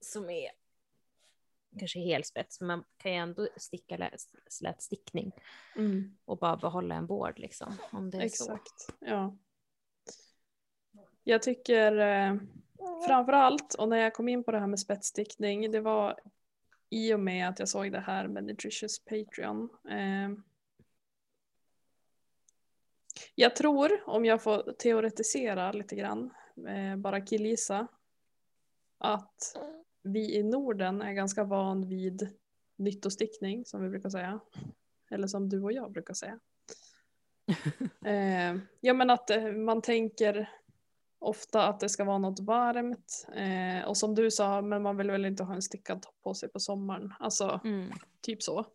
Speaker 1: som är kanske helspets, men man kan ju ändå sticka lä- slät stickning
Speaker 2: Mm,
Speaker 1: och bara behålla en board liksom. Om det är så.
Speaker 2: exakt, ja. Jag tycker eh, framför allt, och när jag kom in på det här med spetsstickning, det var i och med att jag såg det här med Nutritious Patreon. Eh, jag tror, om jag får teoretisera lite grann, eh, bara killgissa, att vi i Norden är ganska van vid nyttostickning som vi brukar säga. Eller som du och jag brukar säga. eh, ja men att eh, man tänker ofta att det ska vara något varmt. Eh, och som du sa, men man vill väl inte ha en stickad topp på sig på sommaren. Alltså
Speaker 1: Mm.
Speaker 2: typ så.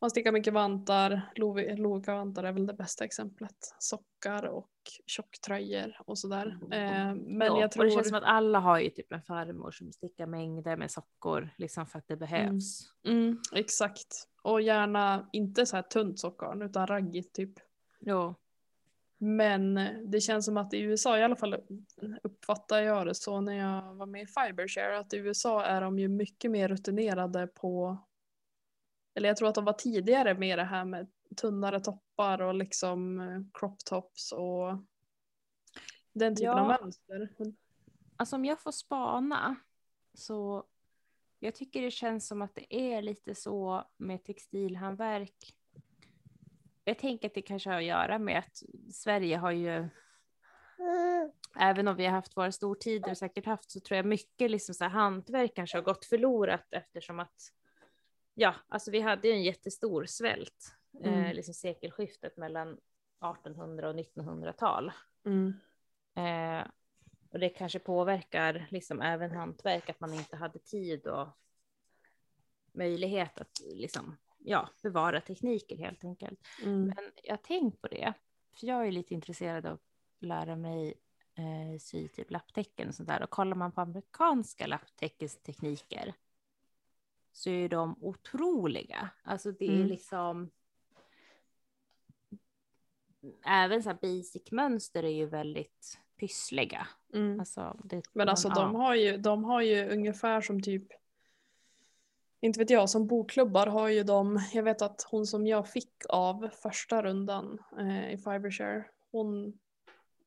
Speaker 2: Man stickar mycket vantar, Lovi- Lovikka-vantar är väl det bästa exemplet. Sockar och tjocktröjor och sådär. Eh, men
Speaker 1: ja,
Speaker 2: jag tror...
Speaker 1: Och det känns som att alla har ju typ en farmor som stickar mängder med sockor, liksom för att det behövs.
Speaker 2: Mm, exakt. Och gärna inte så här tunt sockarn utan raggigt typ.
Speaker 1: Jo.
Speaker 2: Men det känns som att i USA, i alla fall uppfattar jag det så när jag var med i Fibershare, att i USA är de ju mycket mer rutinerade på, eller jag tror att de var tidigare med det här med tunnare toppar och liksom eh, crop tops och den typen
Speaker 1: Ja.
Speaker 2: av mönster.
Speaker 1: Alltså om jag får spana så jag tycker det känns som att det är lite så med textilhandverk. Jag tänker att det kanske har att göra med att Sverige har ju, även om vi har haft våra stortider och säkert haft, så tror jag mycket liksom så här hantverk kanske har gått förlorat eftersom att, ja, alltså vi hade ju en jättestor svält, eh,
Speaker 2: Mm.
Speaker 1: liksom sekelskiftet mellan 1800 och 1900-tal.
Speaker 2: Mm.
Speaker 1: Eh, och det kanske påverkar liksom även hantverk, att man inte hade tid och möjlighet att liksom, ja, bevara tekniker helt enkelt.
Speaker 2: Mm.
Speaker 1: Men jag har tänkt på det, för jag är lite intresserad av att lära mig eh, sy typ lapptäcken och sånt där. Och kollar man på amerikanska lapptäckestekniker så är de otroliga. Alltså det är
Speaker 2: Mm.
Speaker 1: liksom även så här basic mönster är ju väldigt pyssliga.
Speaker 2: Mm.
Speaker 1: Alltså, det,
Speaker 2: Men alltså de har, ju, de har ju ungefär som typ inte vet jag, som bokklubbar har ju de, jag vet att hon som jag fick av första rundan eh, i Fibershare, hon,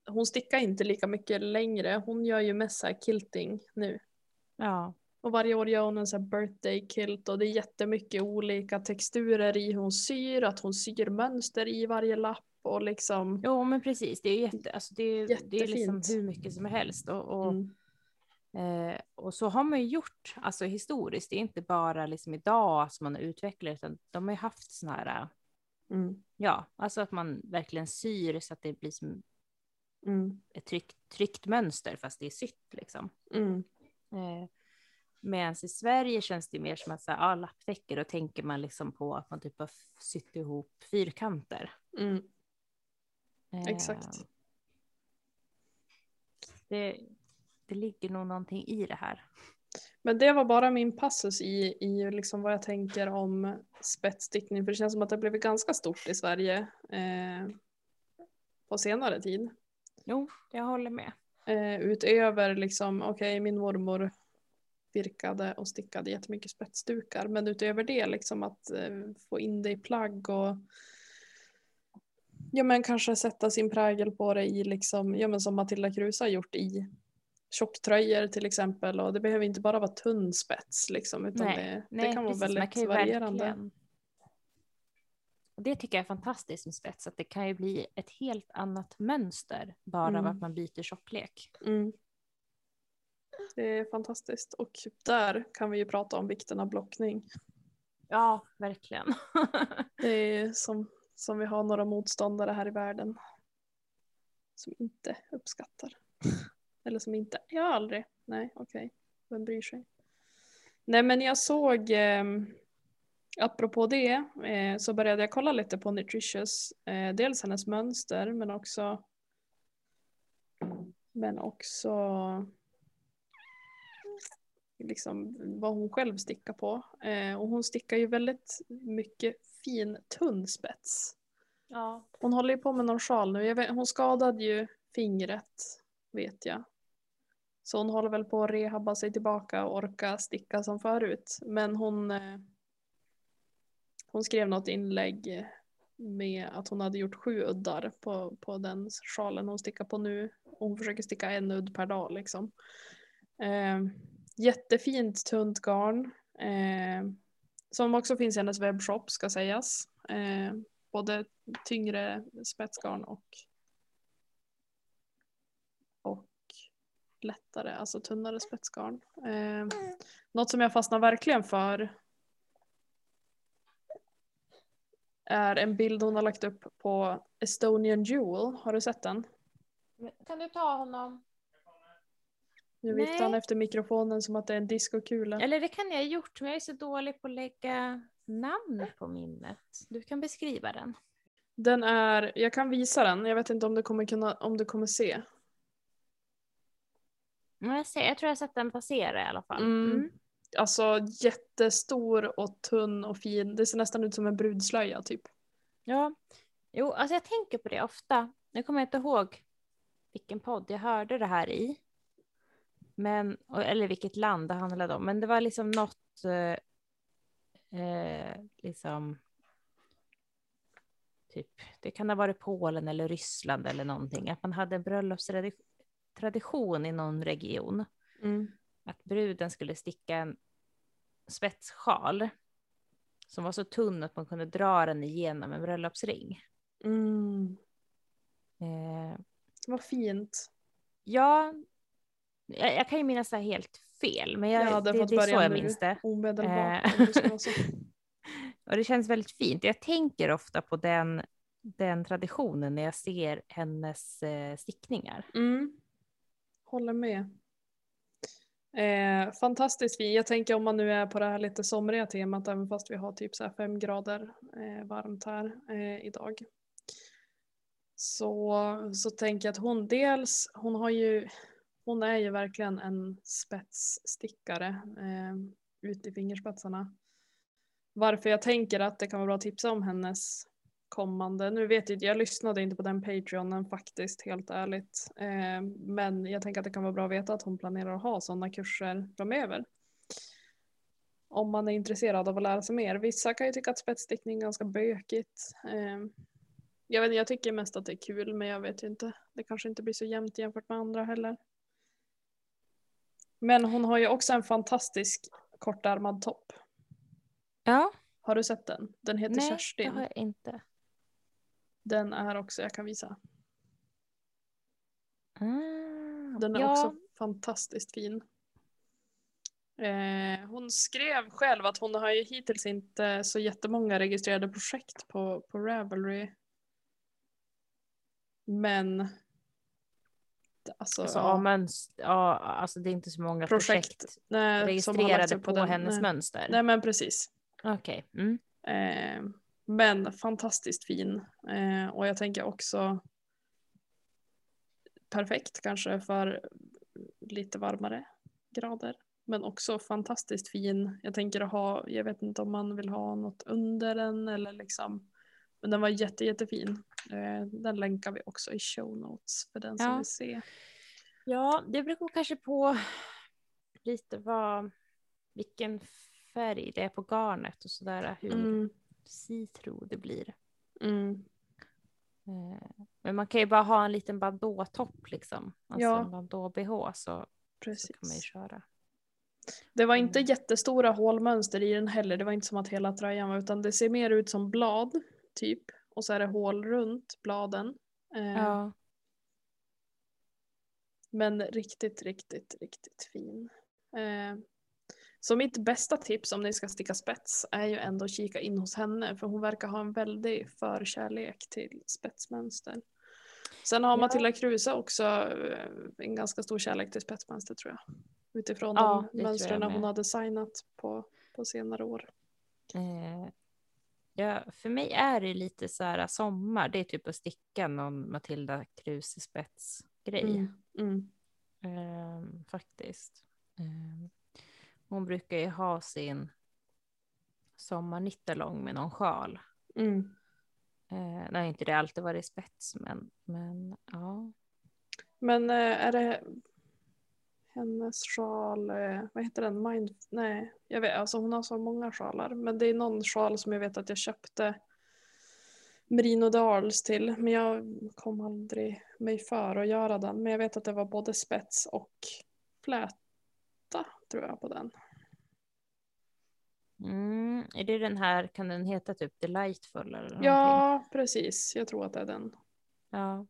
Speaker 2: hon stickar inte lika mycket längre, hon gör ju mest kilting nu.
Speaker 1: Ja,
Speaker 2: Och varje år gör hon en sån birthday kilt och det är jättemycket olika texturer i hur hon syr, att hon syr mönster i varje lapp och liksom.
Speaker 1: jo men precis, det är, jätte, alltså det, är- det är liksom
Speaker 2: Jättefint.
Speaker 1: hur mycket som helst. Och, och,
Speaker 2: Mm,
Speaker 1: eh, och så har man ju gjort alltså, historiskt, det är inte bara liksom idag som man har utvecklat, utan de har ju haft sådana här,
Speaker 2: mm,
Speaker 1: ja, alltså att man verkligen syr så att det blir som
Speaker 2: mm,
Speaker 1: ett tryckt, tryckt mönster fast det är sytt liksom.
Speaker 2: mm,
Speaker 1: Eh, Medan i Sverige känns det mer som att så här, ja, lapptäcker, då tänker man liksom på att man typ har sytt ihop fyrkanter.
Speaker 2: mm.
Speaker 1: Eh,
Speaker 2: Exakt.
Speaker 1: Det, det ligger nog någonting i det här.
Speaker 2: Men det var bara min passus i, i liksom vad jag tänker om spetsstickning. För det känns som att det har blivit ganska stort i Sverige eh, på senare tid.
Speaker 1: Jo, jag håller med.
Speaker 2: Eh, utöver liksom, okej min mormor virkade och stickade jättemycket spetsdukar. Men utöver det liksom att eh, få in det i plagg och ja men kanske sätta sin prägel på det i liksom, ja men som Matilda Kruse har gjort i tjocktröjor till exempel och det behöver inte bara vara tunn spets liksom utan
Speaker 1: Nej,
Speaker 2: det,
Speaker 1: Nej,
Speaker 2: det kan
Speaker 1: precis,
Speaker 2: vara väldigt
Speaker 1: kan
Speaker 2: varierande.
Speaker 1: verkligen- Och det tycker jag är fantastiskt med spets, att det kan ju bli ett helt annat mönster bara av
Speaker 2: Mm.
Speaker 1: att man byter tjocklek.
Speaker 2: Mm. Det är fantastiskt och där kan vi ju prata om vikten av blockning.
Speaker 1: Ja, verkligen.
Speaker 2: Det är som, som vi har några motståndare här i världen som inte uppskattar. Eller som inte, jag har aldrig, nej okej, vem bryr sig? Nej men jag såg, eh, apropå det, eh, så började jag kolla lite på Nutritious, eh, dels hennes mönster men också men också liksom vad hon själv stickar på. Eh, och hon stickar ju väldigt mycket fin tunn spets.
Speaker 1: ja.
Speaker 2: Hon håller ju på med någon sjal nu. Vet, hon skadade ju fingret vet jag. Så hon håller väl på att rehabba sig tillbaka och orka sticka som förut. Men hon, eh, hon skrev något inlägg med att hon hade gjort sju uddar på, på den sjalen hon stickar på nu. Och hon försöker sticka en udd per dag liksom. Eh, jättefint tunt garn. Eh, som också finns i hennes webbshop ska sägas. Eh, både tyngre spetsgarn och och lättare, alltså tunnare spetsgarn. Eh, något som jag fastnar verkligen för är en bild hon har lagt upp på Estonian Jewel. Har du sett den?
Speaker 1: Kan du ta honom?
Speaker 2: Nu viftar han efter mikrofonen som att det är en diskokula.
Speaker 1: Eller det kan jag ha gjort, men jag är så dålig på att lägga namn på minnet. Du kan beskriva den.
Speaker 2: Den är, jag kan visa den, jag vet inte om du kommer, kunna, om du kommer se.
Speaker 1: Men Jag, ser, jag tror jag har sett den passera i alla fall.
Speaker 2: Mm.
Speaker 1: Mm.
Speaker 2: Alltså jättestor och tunn och fin. Det ser nästan ut som en brudslöja typ.
Speaker 1: Ja, jo, alltså jag tänker på det ofta. Nu kommer jag inte ihåg vilken podd jag hörde det här i. Men, eller vilket land det handlade om. Men det var liksom något, eh, eh, liksom, typ, det kan ha varit Polen eller Ryssland eller någonting. Att man hade en bröllopsredi- tradition i någon region
Speaker 2: Mm.
Speaker 1: att bruden skulle sticka en spetssjal som var så tunn att man kunde dra den igenom en bröllopsring.
Speaker 2: Mm.
Speaker 1: Eh,
Speaker 2: Vad fint.
Speaker 1: ja, jag, jag kan ju minnas det helt fel, men jag,
Speaker 2: hade
Speaker 1: det,
Speaker 2: fått
Speaker 1: det är så jag minns det.
Speaker 2: Omedelbart.
Speaker 1: Eh.
Speaker 2: det.
Speaker 1: Och det känns väldigt fint. Jag tänker ofta på den, den traditionen när jag ser hennes eh, stickningar.
Speaker 2: Mm. Håller med. Eh, fantastiskt fin. Jag tänker om man nu är på det här lite somriga temat, även fast vi har typ så fem grader eh, varmt här eh, idag. Så, så tänker jag att hon dels, hon har ju, hon är ju verkligen en spetsstickare eh, ut i fingerspetsarna. Varför jag tänker att det kan vara bra att tipsa om hennes kommande. Nu vet jag jag lyssnade inte på den Patreonen faktiskt, helt ärligt. Eh, men jag tänker att det kan vara bra att veta att hon planerar att ha sådana kurser framöver. Om man är intresserad av att lära sig mer. Vissa kan ju tycka att spetsstickning är ganska bökigt. Eh, jag, vet, jag tycker mest att det är kul, men jag vet ju inte. Det kanske inte blir så jämnt jämfört med andra heller. Men hon har ju också en fantastisk kortärmad topp.
Speaker 1: Ja,
Speaker 2: Har du sett den? Den heter
Speaker 1: nej, det
Speaker 2: Kerstin.
Speaker 1: har jag inte.
Speaker 2: Den är också, jag kan visa.
Speaker 1: Ah,
Speaker 2: Den är
Speaker 1: ja,
Speaker 2: också fantastiskt fin. Eh, hon skrev själv att hon har ju hittills inte så jättemånga registrerade projekt på, på Ravelry. Men alltså,
Speaker 1: alltså,
Speaker 2: ja,
Speaker 1: mönster, ja, alltså det är inte så många projekt,
Speaker 2: projekt nej,
Speaker 1: registrerade
Speaker 2: upp
Speaker 1: på,
Speaker 2: den.
Speaker 1: hennes
Speaker 2: nej.
Speaker 1: mönster.
Speaker 2: Nej men precis.
Speaker 1: Okej. Mm.
Speaker 2: Eh, men fantastiskt fin. Eh, och jag tänker också perfekt kanske för lite varmare grader. Men också fantastiskt fin. Jag tänker att ha, jag vet inte om man vill ha något under den eller liksom. Men den var jätte, jättefin. Eh, den länkar vi också i show notes för den som
Speaker 1: Ja.
Speaker 2: vill se.
Speaker 1: Ja, det beror kanske på lite vad, vilken färg det är på garnet och sådär, hur
Speaker 2: Mm,
Speaker 1: citro det blir.
Speaker 2: mm.
Speaker 1: Eh, Men man kan ju bara ha en liten bandå-topp liksom, alltså
Speaker 2: Ja.
Speaker 1: en bandå-bh så, så kan man ju köra.
Speaker 2: Det var inte
Speaker 1: Mm.
Speaker 2: jättestora hålmönster i den heller. Det var inte som att hela tröjan var utan det ser mer ut som blad typ. Och så är det hål runt bladen. Eh,
Speaker 1: Ja,
Speaker 2: Men riktigt, riktigt, riktigt fin. Eh, så mitt bästa tips om ni ska sticka spets är ju ändå att kika in hos henne för hon verkar ha en väldig förkärlek till spetsmönster. Sen har
Speaker 1: Ja.
Speaker 2: Matilda Kruse också eh, en ganska stor kärlek till spetsmönster tror jag. Utifrån
Speaker 1: Ja,
Speaker 2: de mönstren hon har designat på, på senare år.
Speaker 1: eh, ja, för mig är det lite så här sommar, det är typ att sticka någon Matilda Kruse spetsgrej.
Speaker 2: Mm. Mm.
Speaker 1: Ehm, faktiskt. Ehm, hon brukar ju ha sin sommarnittelång med någon sjal.
Speaker 2: Mm.
Speaker 1: Eh, nej, inte det alltid varit spets, men, men ja.
Speaker 2: Men eh, är det hennes sjal, eh, vad heter den? Mind... Nej, jag vet, alltså hon har så många sjalar. Men det är någon sjal som jag vet att jag köpte Merino Darls till. Men jag kom aldrig mig för att göra den. Men jag vet att det var både spets och fläta tror jag på den.
Speaker 1: Mm, är det den här, kan den heta typ Delightful eller någonting?
Speaker 2: Ja, precis. Jag tror att det är den.
Speaker 1: ja.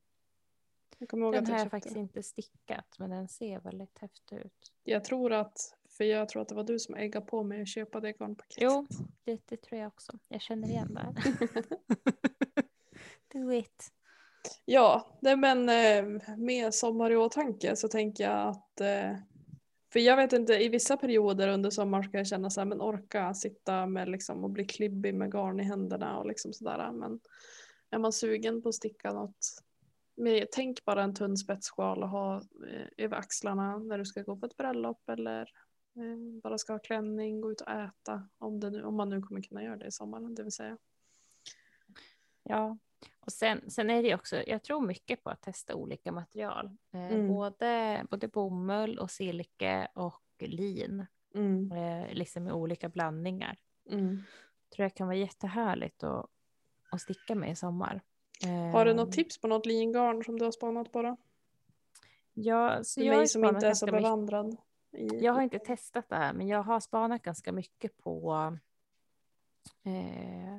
Speaker 2: Jag kommer ihåg
Speaker 1: Den
Speaker 2: att
Speaker 1: har
Speaker 2: jag
Speaker 1: jag
Speaker 2: köpte
Speaker 1: faktiskt inte stickat, men den ser väldigt häftig ut.
Speaker 2: Jag tror att, för jag tror att det var du som äggade på mig att köpa det garnpaketet.
Speaker 1: Jo, det, det tror jag också. Jag känner igen det. Do it.
Speaker 2: Ja, nej men eh, med sommar i åtanke så tänker jag att eh, för jag vet inte, i vissa perioder under sommaren ska jag känna så här, men orka sitta med liksom och bli klibbig med garn i händerna och liksom sådär. Men är man sugen på att sticka något, med, tänk bara en tunn spetssjal och ha eh, över axlarna när du ska gå på ett bröllop eller eh, bara ska ha klänning, gå ut och äta. Om, det nu, om man nu kommer kunna göra det i sommaren, det vill säga.
Speaker 1: Ja, och sen, sen är det också, jag tror mycket på att testa olika material. Eh,
Speaker 2: Mm.
Speaker 1: både, både bomull och silke och lin,
Speaker 2: Mm,
Speaker 1: eh, liksom i olika blandningar.
Speaker 2: mm.
Speaker 1: Tror jag kan vara jättehärligt att, att sticka med i sommar.
Speaker 2: Har du något tips på något lingarn som du har spanat på då?
Speaker 1: Ja, så
Speaker 2: För
Speaker 1: jag
Speaker 2: mig som inte är så bevandrad. I,
Speaker 1: Jag har inte testat det här, men jag har spanat ganska mycket på eh,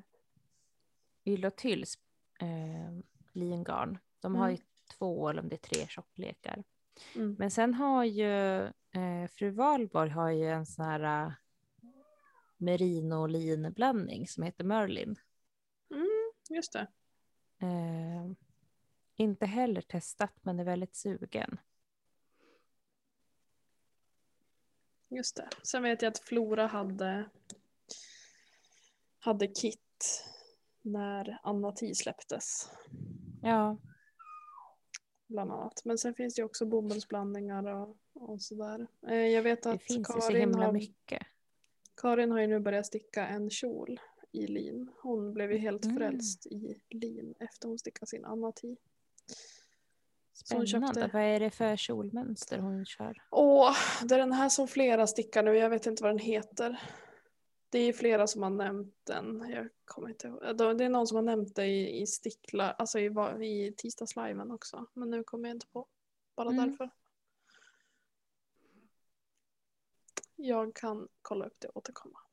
Speaker 1: Ylotylls eh, lingarn. De har ju två eller om det är tre tjocklekar.
Speaker 2: Mm.
Speaker 1: Men sen har ju eh, fru Valborg har ju en sån här eh, merino linblandning som heter Merlin.
Speaker 2: Mm, just det.
Speaker 1: Eh, inte heller testat, men är väldigt sugen.
Speaker 2: Just det. Sen vet jag att Flora hade, hade kit när Anna T släpptes.
Speaker 1: Ja,
Speaker 2: Bland annat. Men sen finns det också bomullsblandningar och, och sådär. Eh, jag vet
Speaker 1: det
Speaker 2: att
Speaker 1: finns ju så
Speaker 2: Karin
Speaker 1: himla
Speaker 2: har,
Speaker 1: mycket.
Speaker 2: Karin har ju nu börjat sticka en kjol i lin. Hon blev ju helt
Speaker 1: Mm.
Speaker 2: frälst i lin efter hon stickade sin Anna T. Så hon
Speaker 1: Spännande.
Speaker 2: köpte-
Speaker 1: Vad är det för kjolmönster hon kör?
Speaker 2: Åh, det är den här som flera stickar nu. Jag vet inte vad den heter. Det är flera som har nämnt den. Jag kommer inte ihåg. Det är någon som har nämnt det i, i stickla, alltså i, i tisdagsliven också. Men nu kommer jag inte på. Bara
Speaker 1: Mm.
Speaker 2: därför. Jag kan kolla upp det och återkomma.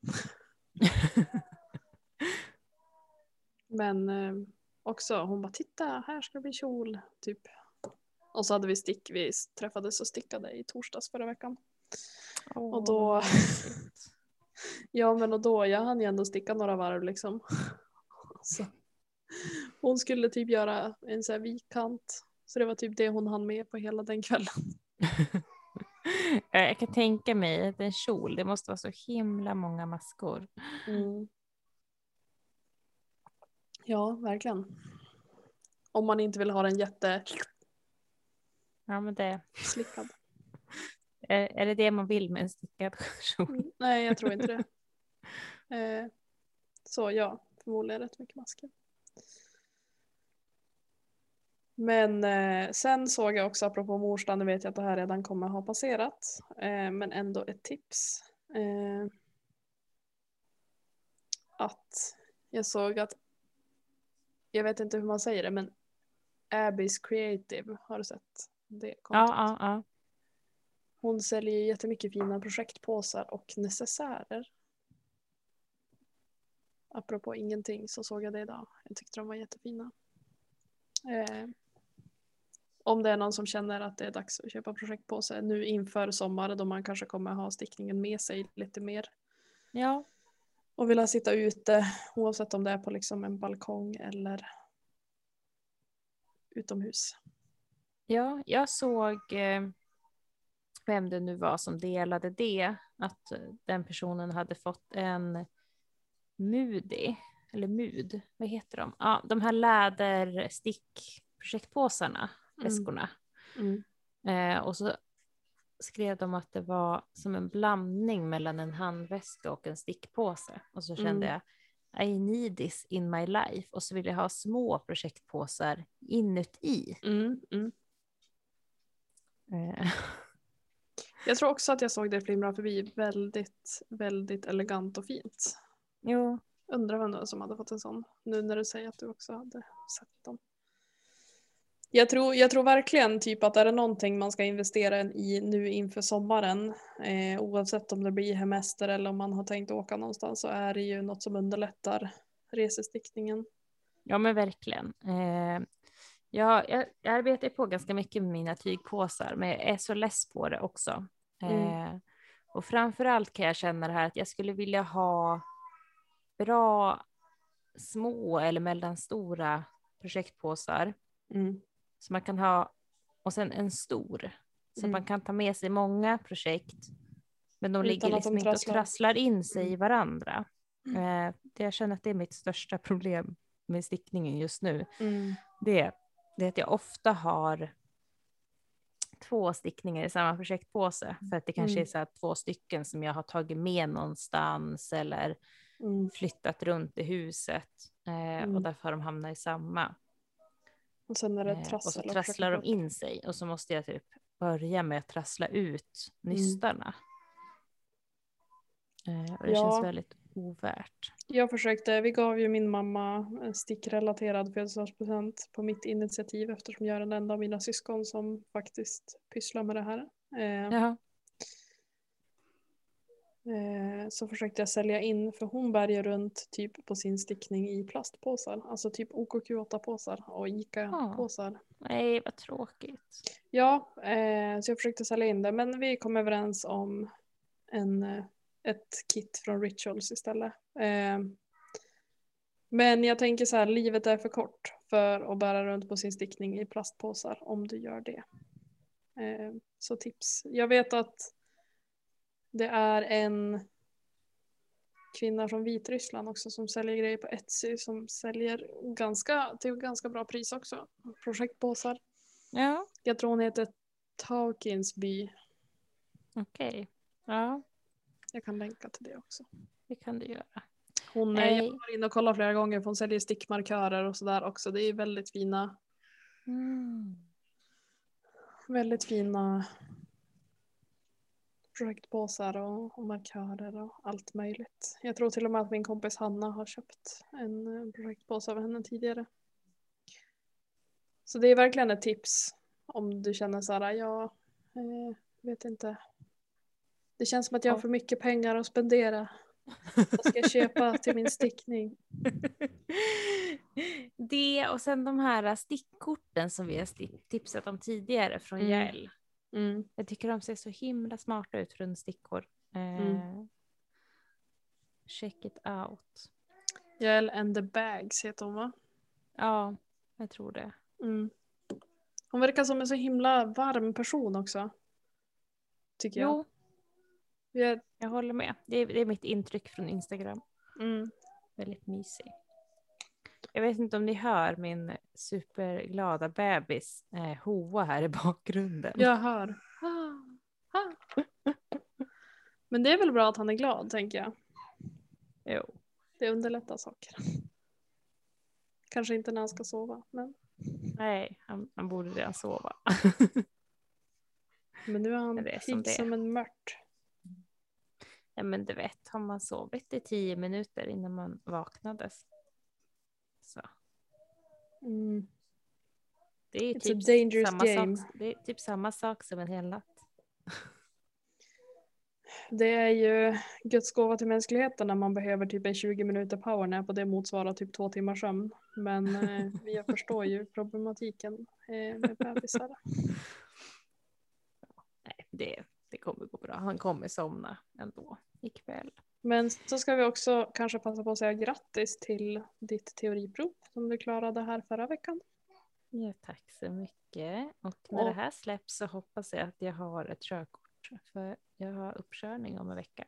Speaker 2: Men eh, också hon bara titta här ska bli kjol. Typ. Och så hade vi stick, vi träffades och stickade i torsdags förra veckan.
Speaker 1: Åh,
Speaker 2: Och då-. Ja men och då, jag hann ju ändå sticka några varv liksom. Så. Hon skulle typ göra en sån här vikkant. Så det var typ det hon hann med på hela den kvällen.
Speaker 1: Jag kan tänka mig att en kjol, det måste vara så himla många maskor.
Speaker 2: Mm. Ja, verkligen. Om man inte vill ha den jätteslickad.
Speaker 1: Ja, men det, är, är det det man vill med en stickad kjol?
Speaker 2: Mm, Nej, jag tror inte det. Eh, så ja, förmodligen rätt mycket masker. Men eh, sen såg jag också, apropå mors dag, nu vet jag att det här redan kommer ha passerat, eh, men ändå ett tips. Eh, att jag såg att, jag vet inte hur man säger det, men Abbys Creative, har du sett det kontot?
Speaker 1: Ja, ja, ja.
Speaker 2: Hon säljer ju jättemycket fina projektpåsar och necessärer. Apropå ingenting så såg jag det idag. Jag tyckte de var jättefina. Eh, om det är någon som känner att det är dags att köpa projektpåse nu inför sommaren då man kanske kommer ha stickningen med sig lite mer
Speaker 1: ja.
Speaker 2: Och vilja sitta ute oavsett om det är på liksom en balkong eller utomhus.
Speaker 1: Ja, jag såg eh, vem det nu var som delade det, att eh, den personen hade fått en Mudi, eller Mud, vad heter de? Ja, de här läderstickprojektpåsarna,
Speaker 2: Mm.
Speaker 1: väskorna.
Speaker 2: Mm.
Speaker 1: Eh, och så skrev de att det var som en blandning mellan en handväska och en stickpåse. Och så kände
Speaker 2: Mm.
Speaker 1: jag, I need this in my life. Och så vill jag ha små projektpåsar inuti.
Speaker 2: Mm, mm.
Speaker 1: Eh,
Speaker 2: Jag tror också att jag såg det flimra förbi. Väldigt, väldigt elegant och fint.
Speaker 1: jo,
Speaker 2: Undrar vem det var som hade fått en sån. Nu när du säger att du också hade sett dem. Jag tror, jag tror verkligen typ att är det någonting man ska investera i nu inför sommaren eh, oavsett om det blir hemester eller om man har tänkt åka någonstans så är det ju något som underlättar resestickningen.
Speaker 1: ja men verkligen. Eh, ja, jag, jag arbetar på ganska mycket med mina tygpåsar, men jag är så less på det också. Eh, och framför allt kan jag känna det här att jag skulle vilja ha bra små eller mellanstora projektpåsar
Speaker 2: Mm.
Speaker 1: Så man kan ha, och sen en stor. Så
Speaker 2: Mm.
Speaker 1: man kan ta med sig många projekt. Men de
Speaker 2: Utan
Speaker 1: ligger
Speaker 2: att de
Speaker 1: liksom inte och
Speaker 2: trasslar.
Speaker 1: in sig i
Speaker 2: Mm.
Speaker 1: varandra. Eh, det jag känner att det är mitt största problem med stickningen just nu.
Speaker 2: Mm.
Speaker 1: Det, det är att jag ofta har två stickningar i samma projektpåse. För att det kanske
Speaker 2: Mm.
Speaker 1: är så här två stycken som jag har tagit med någonstans eller
Speaker 2: Mm.
Speaker 1: flyttat runt i huset. Eh,
Speaker 2: Mm.
Speaker 1: Och därför har de hamnat i samma.
Speaker 2: Och sen är det
Speaker 1: Eh,
Speaker 2: trassel.
Speaker 1: och så trasslar de in sig och så måste jag typ börja med att trassla ut
Speaker 2: Mm.
Speaker 1: nystarna. Eh, och det
Speaker 2: Ja.
Speaker 1: känns väldigt ovärt.
Speaker 2: Jag försökte, vi gav ju min mamma en stickrelaterad födelsedagspresent på mitt initiativ eftersom jag är den enda av mina syskon som faktiskt pysslar med det här. Eh, eh, så försökte jag sälja in, för hon bär ju runt typ på sin stickning i plastpåsar, alltså typ OKQ8-påsar och ICA-påsar.
Speaker 1: Nej, vad tråkigt.
Speaker 2: Ja, eh, så jag försökte sälja in det men vi kom överens om en, eh, ett kit från Rituals istället. Eh, men jag tänker så här, livet är för kort för att bära runt på sin stickning i plastpåsar om du gör det. Eh, så tips. Jag vet att det är en kvinna från Vitryssland också som säljer grejer på Etsy som säljer ganska, till ganska bra pris också. Projektpåsar.
Speaker 1: Ja,
Speaker 2: Jag tror hon heter Taukinsby.
Speaker 1: okej. Ja,
Speaker 2: Jag kan länka till det också.
Speaker 1: det kan du göra.
Speaker 2: Hon,
Speaker 1: Nej.
Speaker 2: jag var inne och kollade flera gånger för hon säljer stickmarkörer och sådär också. Det är väldigt fina,
Speaker 1: Mm.
Speaker 2: väldigt fina projektpåsar och, och markörer och allt möjligt. Jag tror till och med att min kompis Hanna har köpt en eh, projektpåse av henne tidigare. Så det är verkligen ett tips om du känner så här, jag eh, vet inte. Det känns som att jag har för mycket pengar att spendera. Vad ska jag köpa till min stickning?
Speaker 1: Det och sen de här stickkorten som vi har tipsat om tidigare från
Speaker 2: Mm. Mm.
Speaker 1: Jag tycker de ser så himla smarta ut rundstickor. Eh,
Speaker 2: Mm.
Speaker 1: Check it out.
Speaker 2: Jael and the bags heter hon va?
Speaker 1: Ja, jag tror det.
Speaker 2: Mm. Hon verkar som en så himla varm person också. Tycker jag.
Speaker 1: Jo,
Speaker 2: jag
Speaker 1: jag håller med. Det är, det är mitt intryck från Instagram.
Speaker 2: mm.
Speaker 1: Väldigt mysig. Jag vet inte om ni hör min superglada bebis eh, Hoa här i bakgrunden.
Speaker 2: Jag hör. Men det är väl bra att han är glad tänker jag.
Speaker 1: Jo.
Speaker 2: Det underlättar saker. Kanske inte när han ska sova. Men,
Speaker 1: Nej, han, han borde redan sova.
Speaker 2: men nu är han
Speaker 1: som
Speaker 2: pigg
Speaker 1: är.
Speaker 2: som en mört.
Speaker 1: ja, men du vet, har man sovit i tio minuter innan man vaknade. Så
Speaker 2: Mm.
Speaker 1: det är
Speaker 2: It's
Speaker 1: typ
Speaker 2: dangerous
Speaker 1: samma
Speaker 2: game.
Speaker 1: sak. Det är typ samma sak som en hel natt.
Speaker 2: Det är ju Guds gåva till mänskligheten när man behöver typ en 20 minuter powernap och det motsvarar typ två timmars sömn. Men eh, jag förstår ju problematiken eh, med bebisar.
Speaker 1: Nej, det, det kommer gå bra. Han kommer somna ändå ikväll.
Speaker 2: Men så ska vi också kanske passa på att säga grattis till ditt teoriprov som du klarade här förra veckan.
Speaker 1: Ja, tack så mycket. Och när
Speaker 2: Och-
Speaker 1: det här släpps så hoppas jag att jag har ett körkort. För jag har uppkörning om en vecka.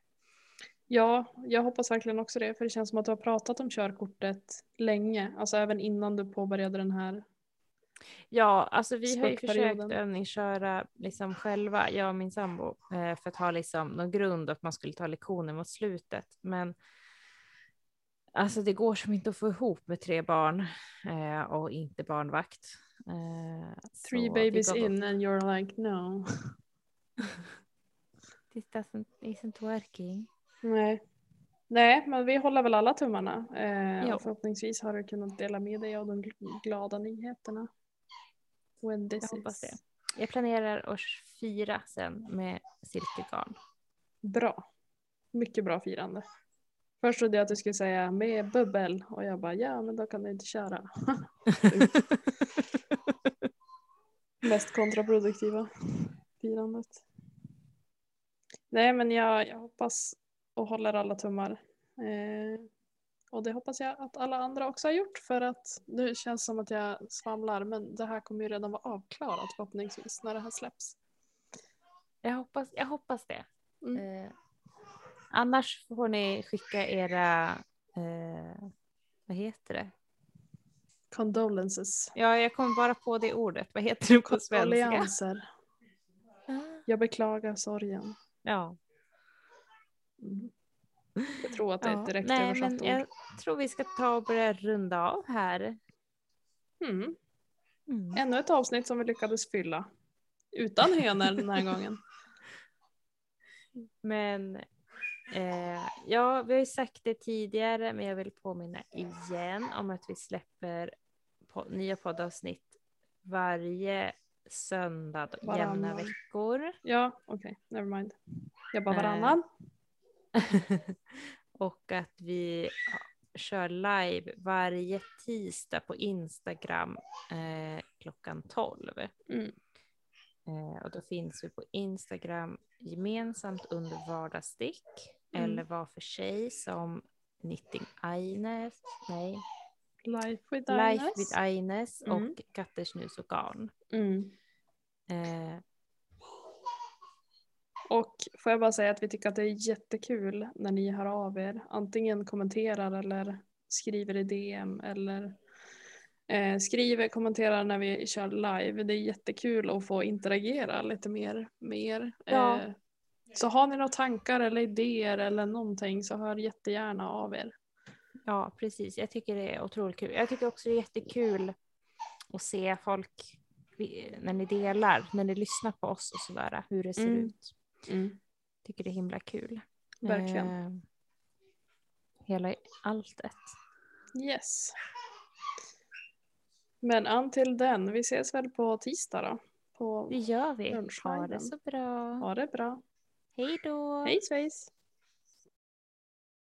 Speaker 2: Ja, jag hoppas verkligen också det för det känns som att du har pratat om körkortet länge, alltså även innan du påbörjade den här.
Speaker 1: Ja, alltså vi har ju försökt övningsköra liksom själva, jag och min sambo, eh, för att ha liksom någon grund att man skulle ta lektioner mot slutet. Men alltså det går som inte att få ihop med tre barn eh, och inte barnvakt. Eh,
Speaker 2: Three
Speaker 1: så
Speaker 2: babies in and you're like no.
Speaker 1: This doesn't, isn't working.
Speaker 2: Nej. Nej, men vi håller väl alla tummarna. Eh, förhoppningsvis har du kunnat dela med dig av de gl- glada nyheterna. When this
Speaker 1: Jag hoppas
Speaker 2: is.
Speaker 1: Jag planerar att fira sen med silkegarn.
Speaker 2: Bra. Mycket bra firande. Först trodde jag att du skulle säga med bubbel och jag bara ja men då kan du inte köra. Mest kontraproduktiva firandet. Nej men jag, jag hoppas och håller alla tummar. Eh, och det hoppas jag att alla andra också har gjort för att nu känns som att jag svamlar men det här kommer ju redan vara avklarat förhoppningsvis när det här släpps.
Speaker 1: jag, hoppas, jag hoppas det.
Speaker 2: Mm.
Speaker 1: Eh, annars får ni skicka era, eh, vad heter det?
Speaker 2: Condolences.
Speaker 1: Ja, jag kommer bara på det ordet. Vad heter det på svenska?
Speaker 2: Kondolenser. Jag beklagar sorgen.
Speaker 1: Ja.
Speaker 2: Mm. Jag tror att det är
Speaker 1: ja.
Speaker 2: ett direkt
Speaker 1: Nej,
Speaker 2: översatt
Speaker 1: men
Speaker 2: ord.
Speaker 1: jag tror vi ska ta och börja runda av här.
Speaker 2: Mm.
Speaker 1: Mm.
Speaker 2: Ännu ett avsnitt som vi lyckades fylla. Utan hönor den här gången.
Speaker 1: Men Eh, ja, vi har ju sagt det tidigare, men jag vill påminna igen om att vi släpper po nya poddavsnitt varje söndag,
Speaker 2: Varannan.
Speaker 1: jämna veckor.
Speaker 2: Ja, okej, never mind. Jag bara
Speaker 1: Eh. och att vi kör live varje tisdag på Instagram eh, klockan 12.
Speaker 2: Mm.
Speaker 1: Eh, och då finns vi på Instagram gemensamt under vardagsstick
Speaker 2: Mm.
Speaker 1: eller var för sig som Knitting Aines, nej,
Speaker 2: Life with
Speaker 1: Life
Speaker 2: Ines.
Speaker 1: with Aines
Speaker 2: Mm.
Speaker 1: och Katter, snus och garn.
Speaker 2: Mm.
Speaker 1: Eh,
Speaker 2: Och får jag bara säga att vi tycker att det är jättekul när ni hör av er. Antingen kommenterar eller skriver i DM eller eh, skriver, kommenterar när vi kör live. Det är jättekul att få interagera lite mer med er.
Speaker 1: Ja.
Speaker 2: Eh, så har ni några tankar eller idéer eller någonting så hör jättegärna av er.
Speaker 1: ja, precis. Jag tycker det är otroligt kul. Jag tycker också det är jättekul att se folk när ni delar, när ni lyssnar på oss och sådär, hur det ser
Speaker 2: Mm.
Speaker 1: ut.
Speaker 2: Mm.
Speaker 1: Tycker det är himla kul.
Speaker 2: Verkligen.
Speaker 1: Eh, hela alltet.
Speaker 2: Yes. Men an till den, vi ses väl på tisdag då? På...
Speaker 1: Det gör vi. Ha det så bra.
Speaker 2: Ha det bra.
Speaker 1: Hej då.
Speaker 2: Hej svejs!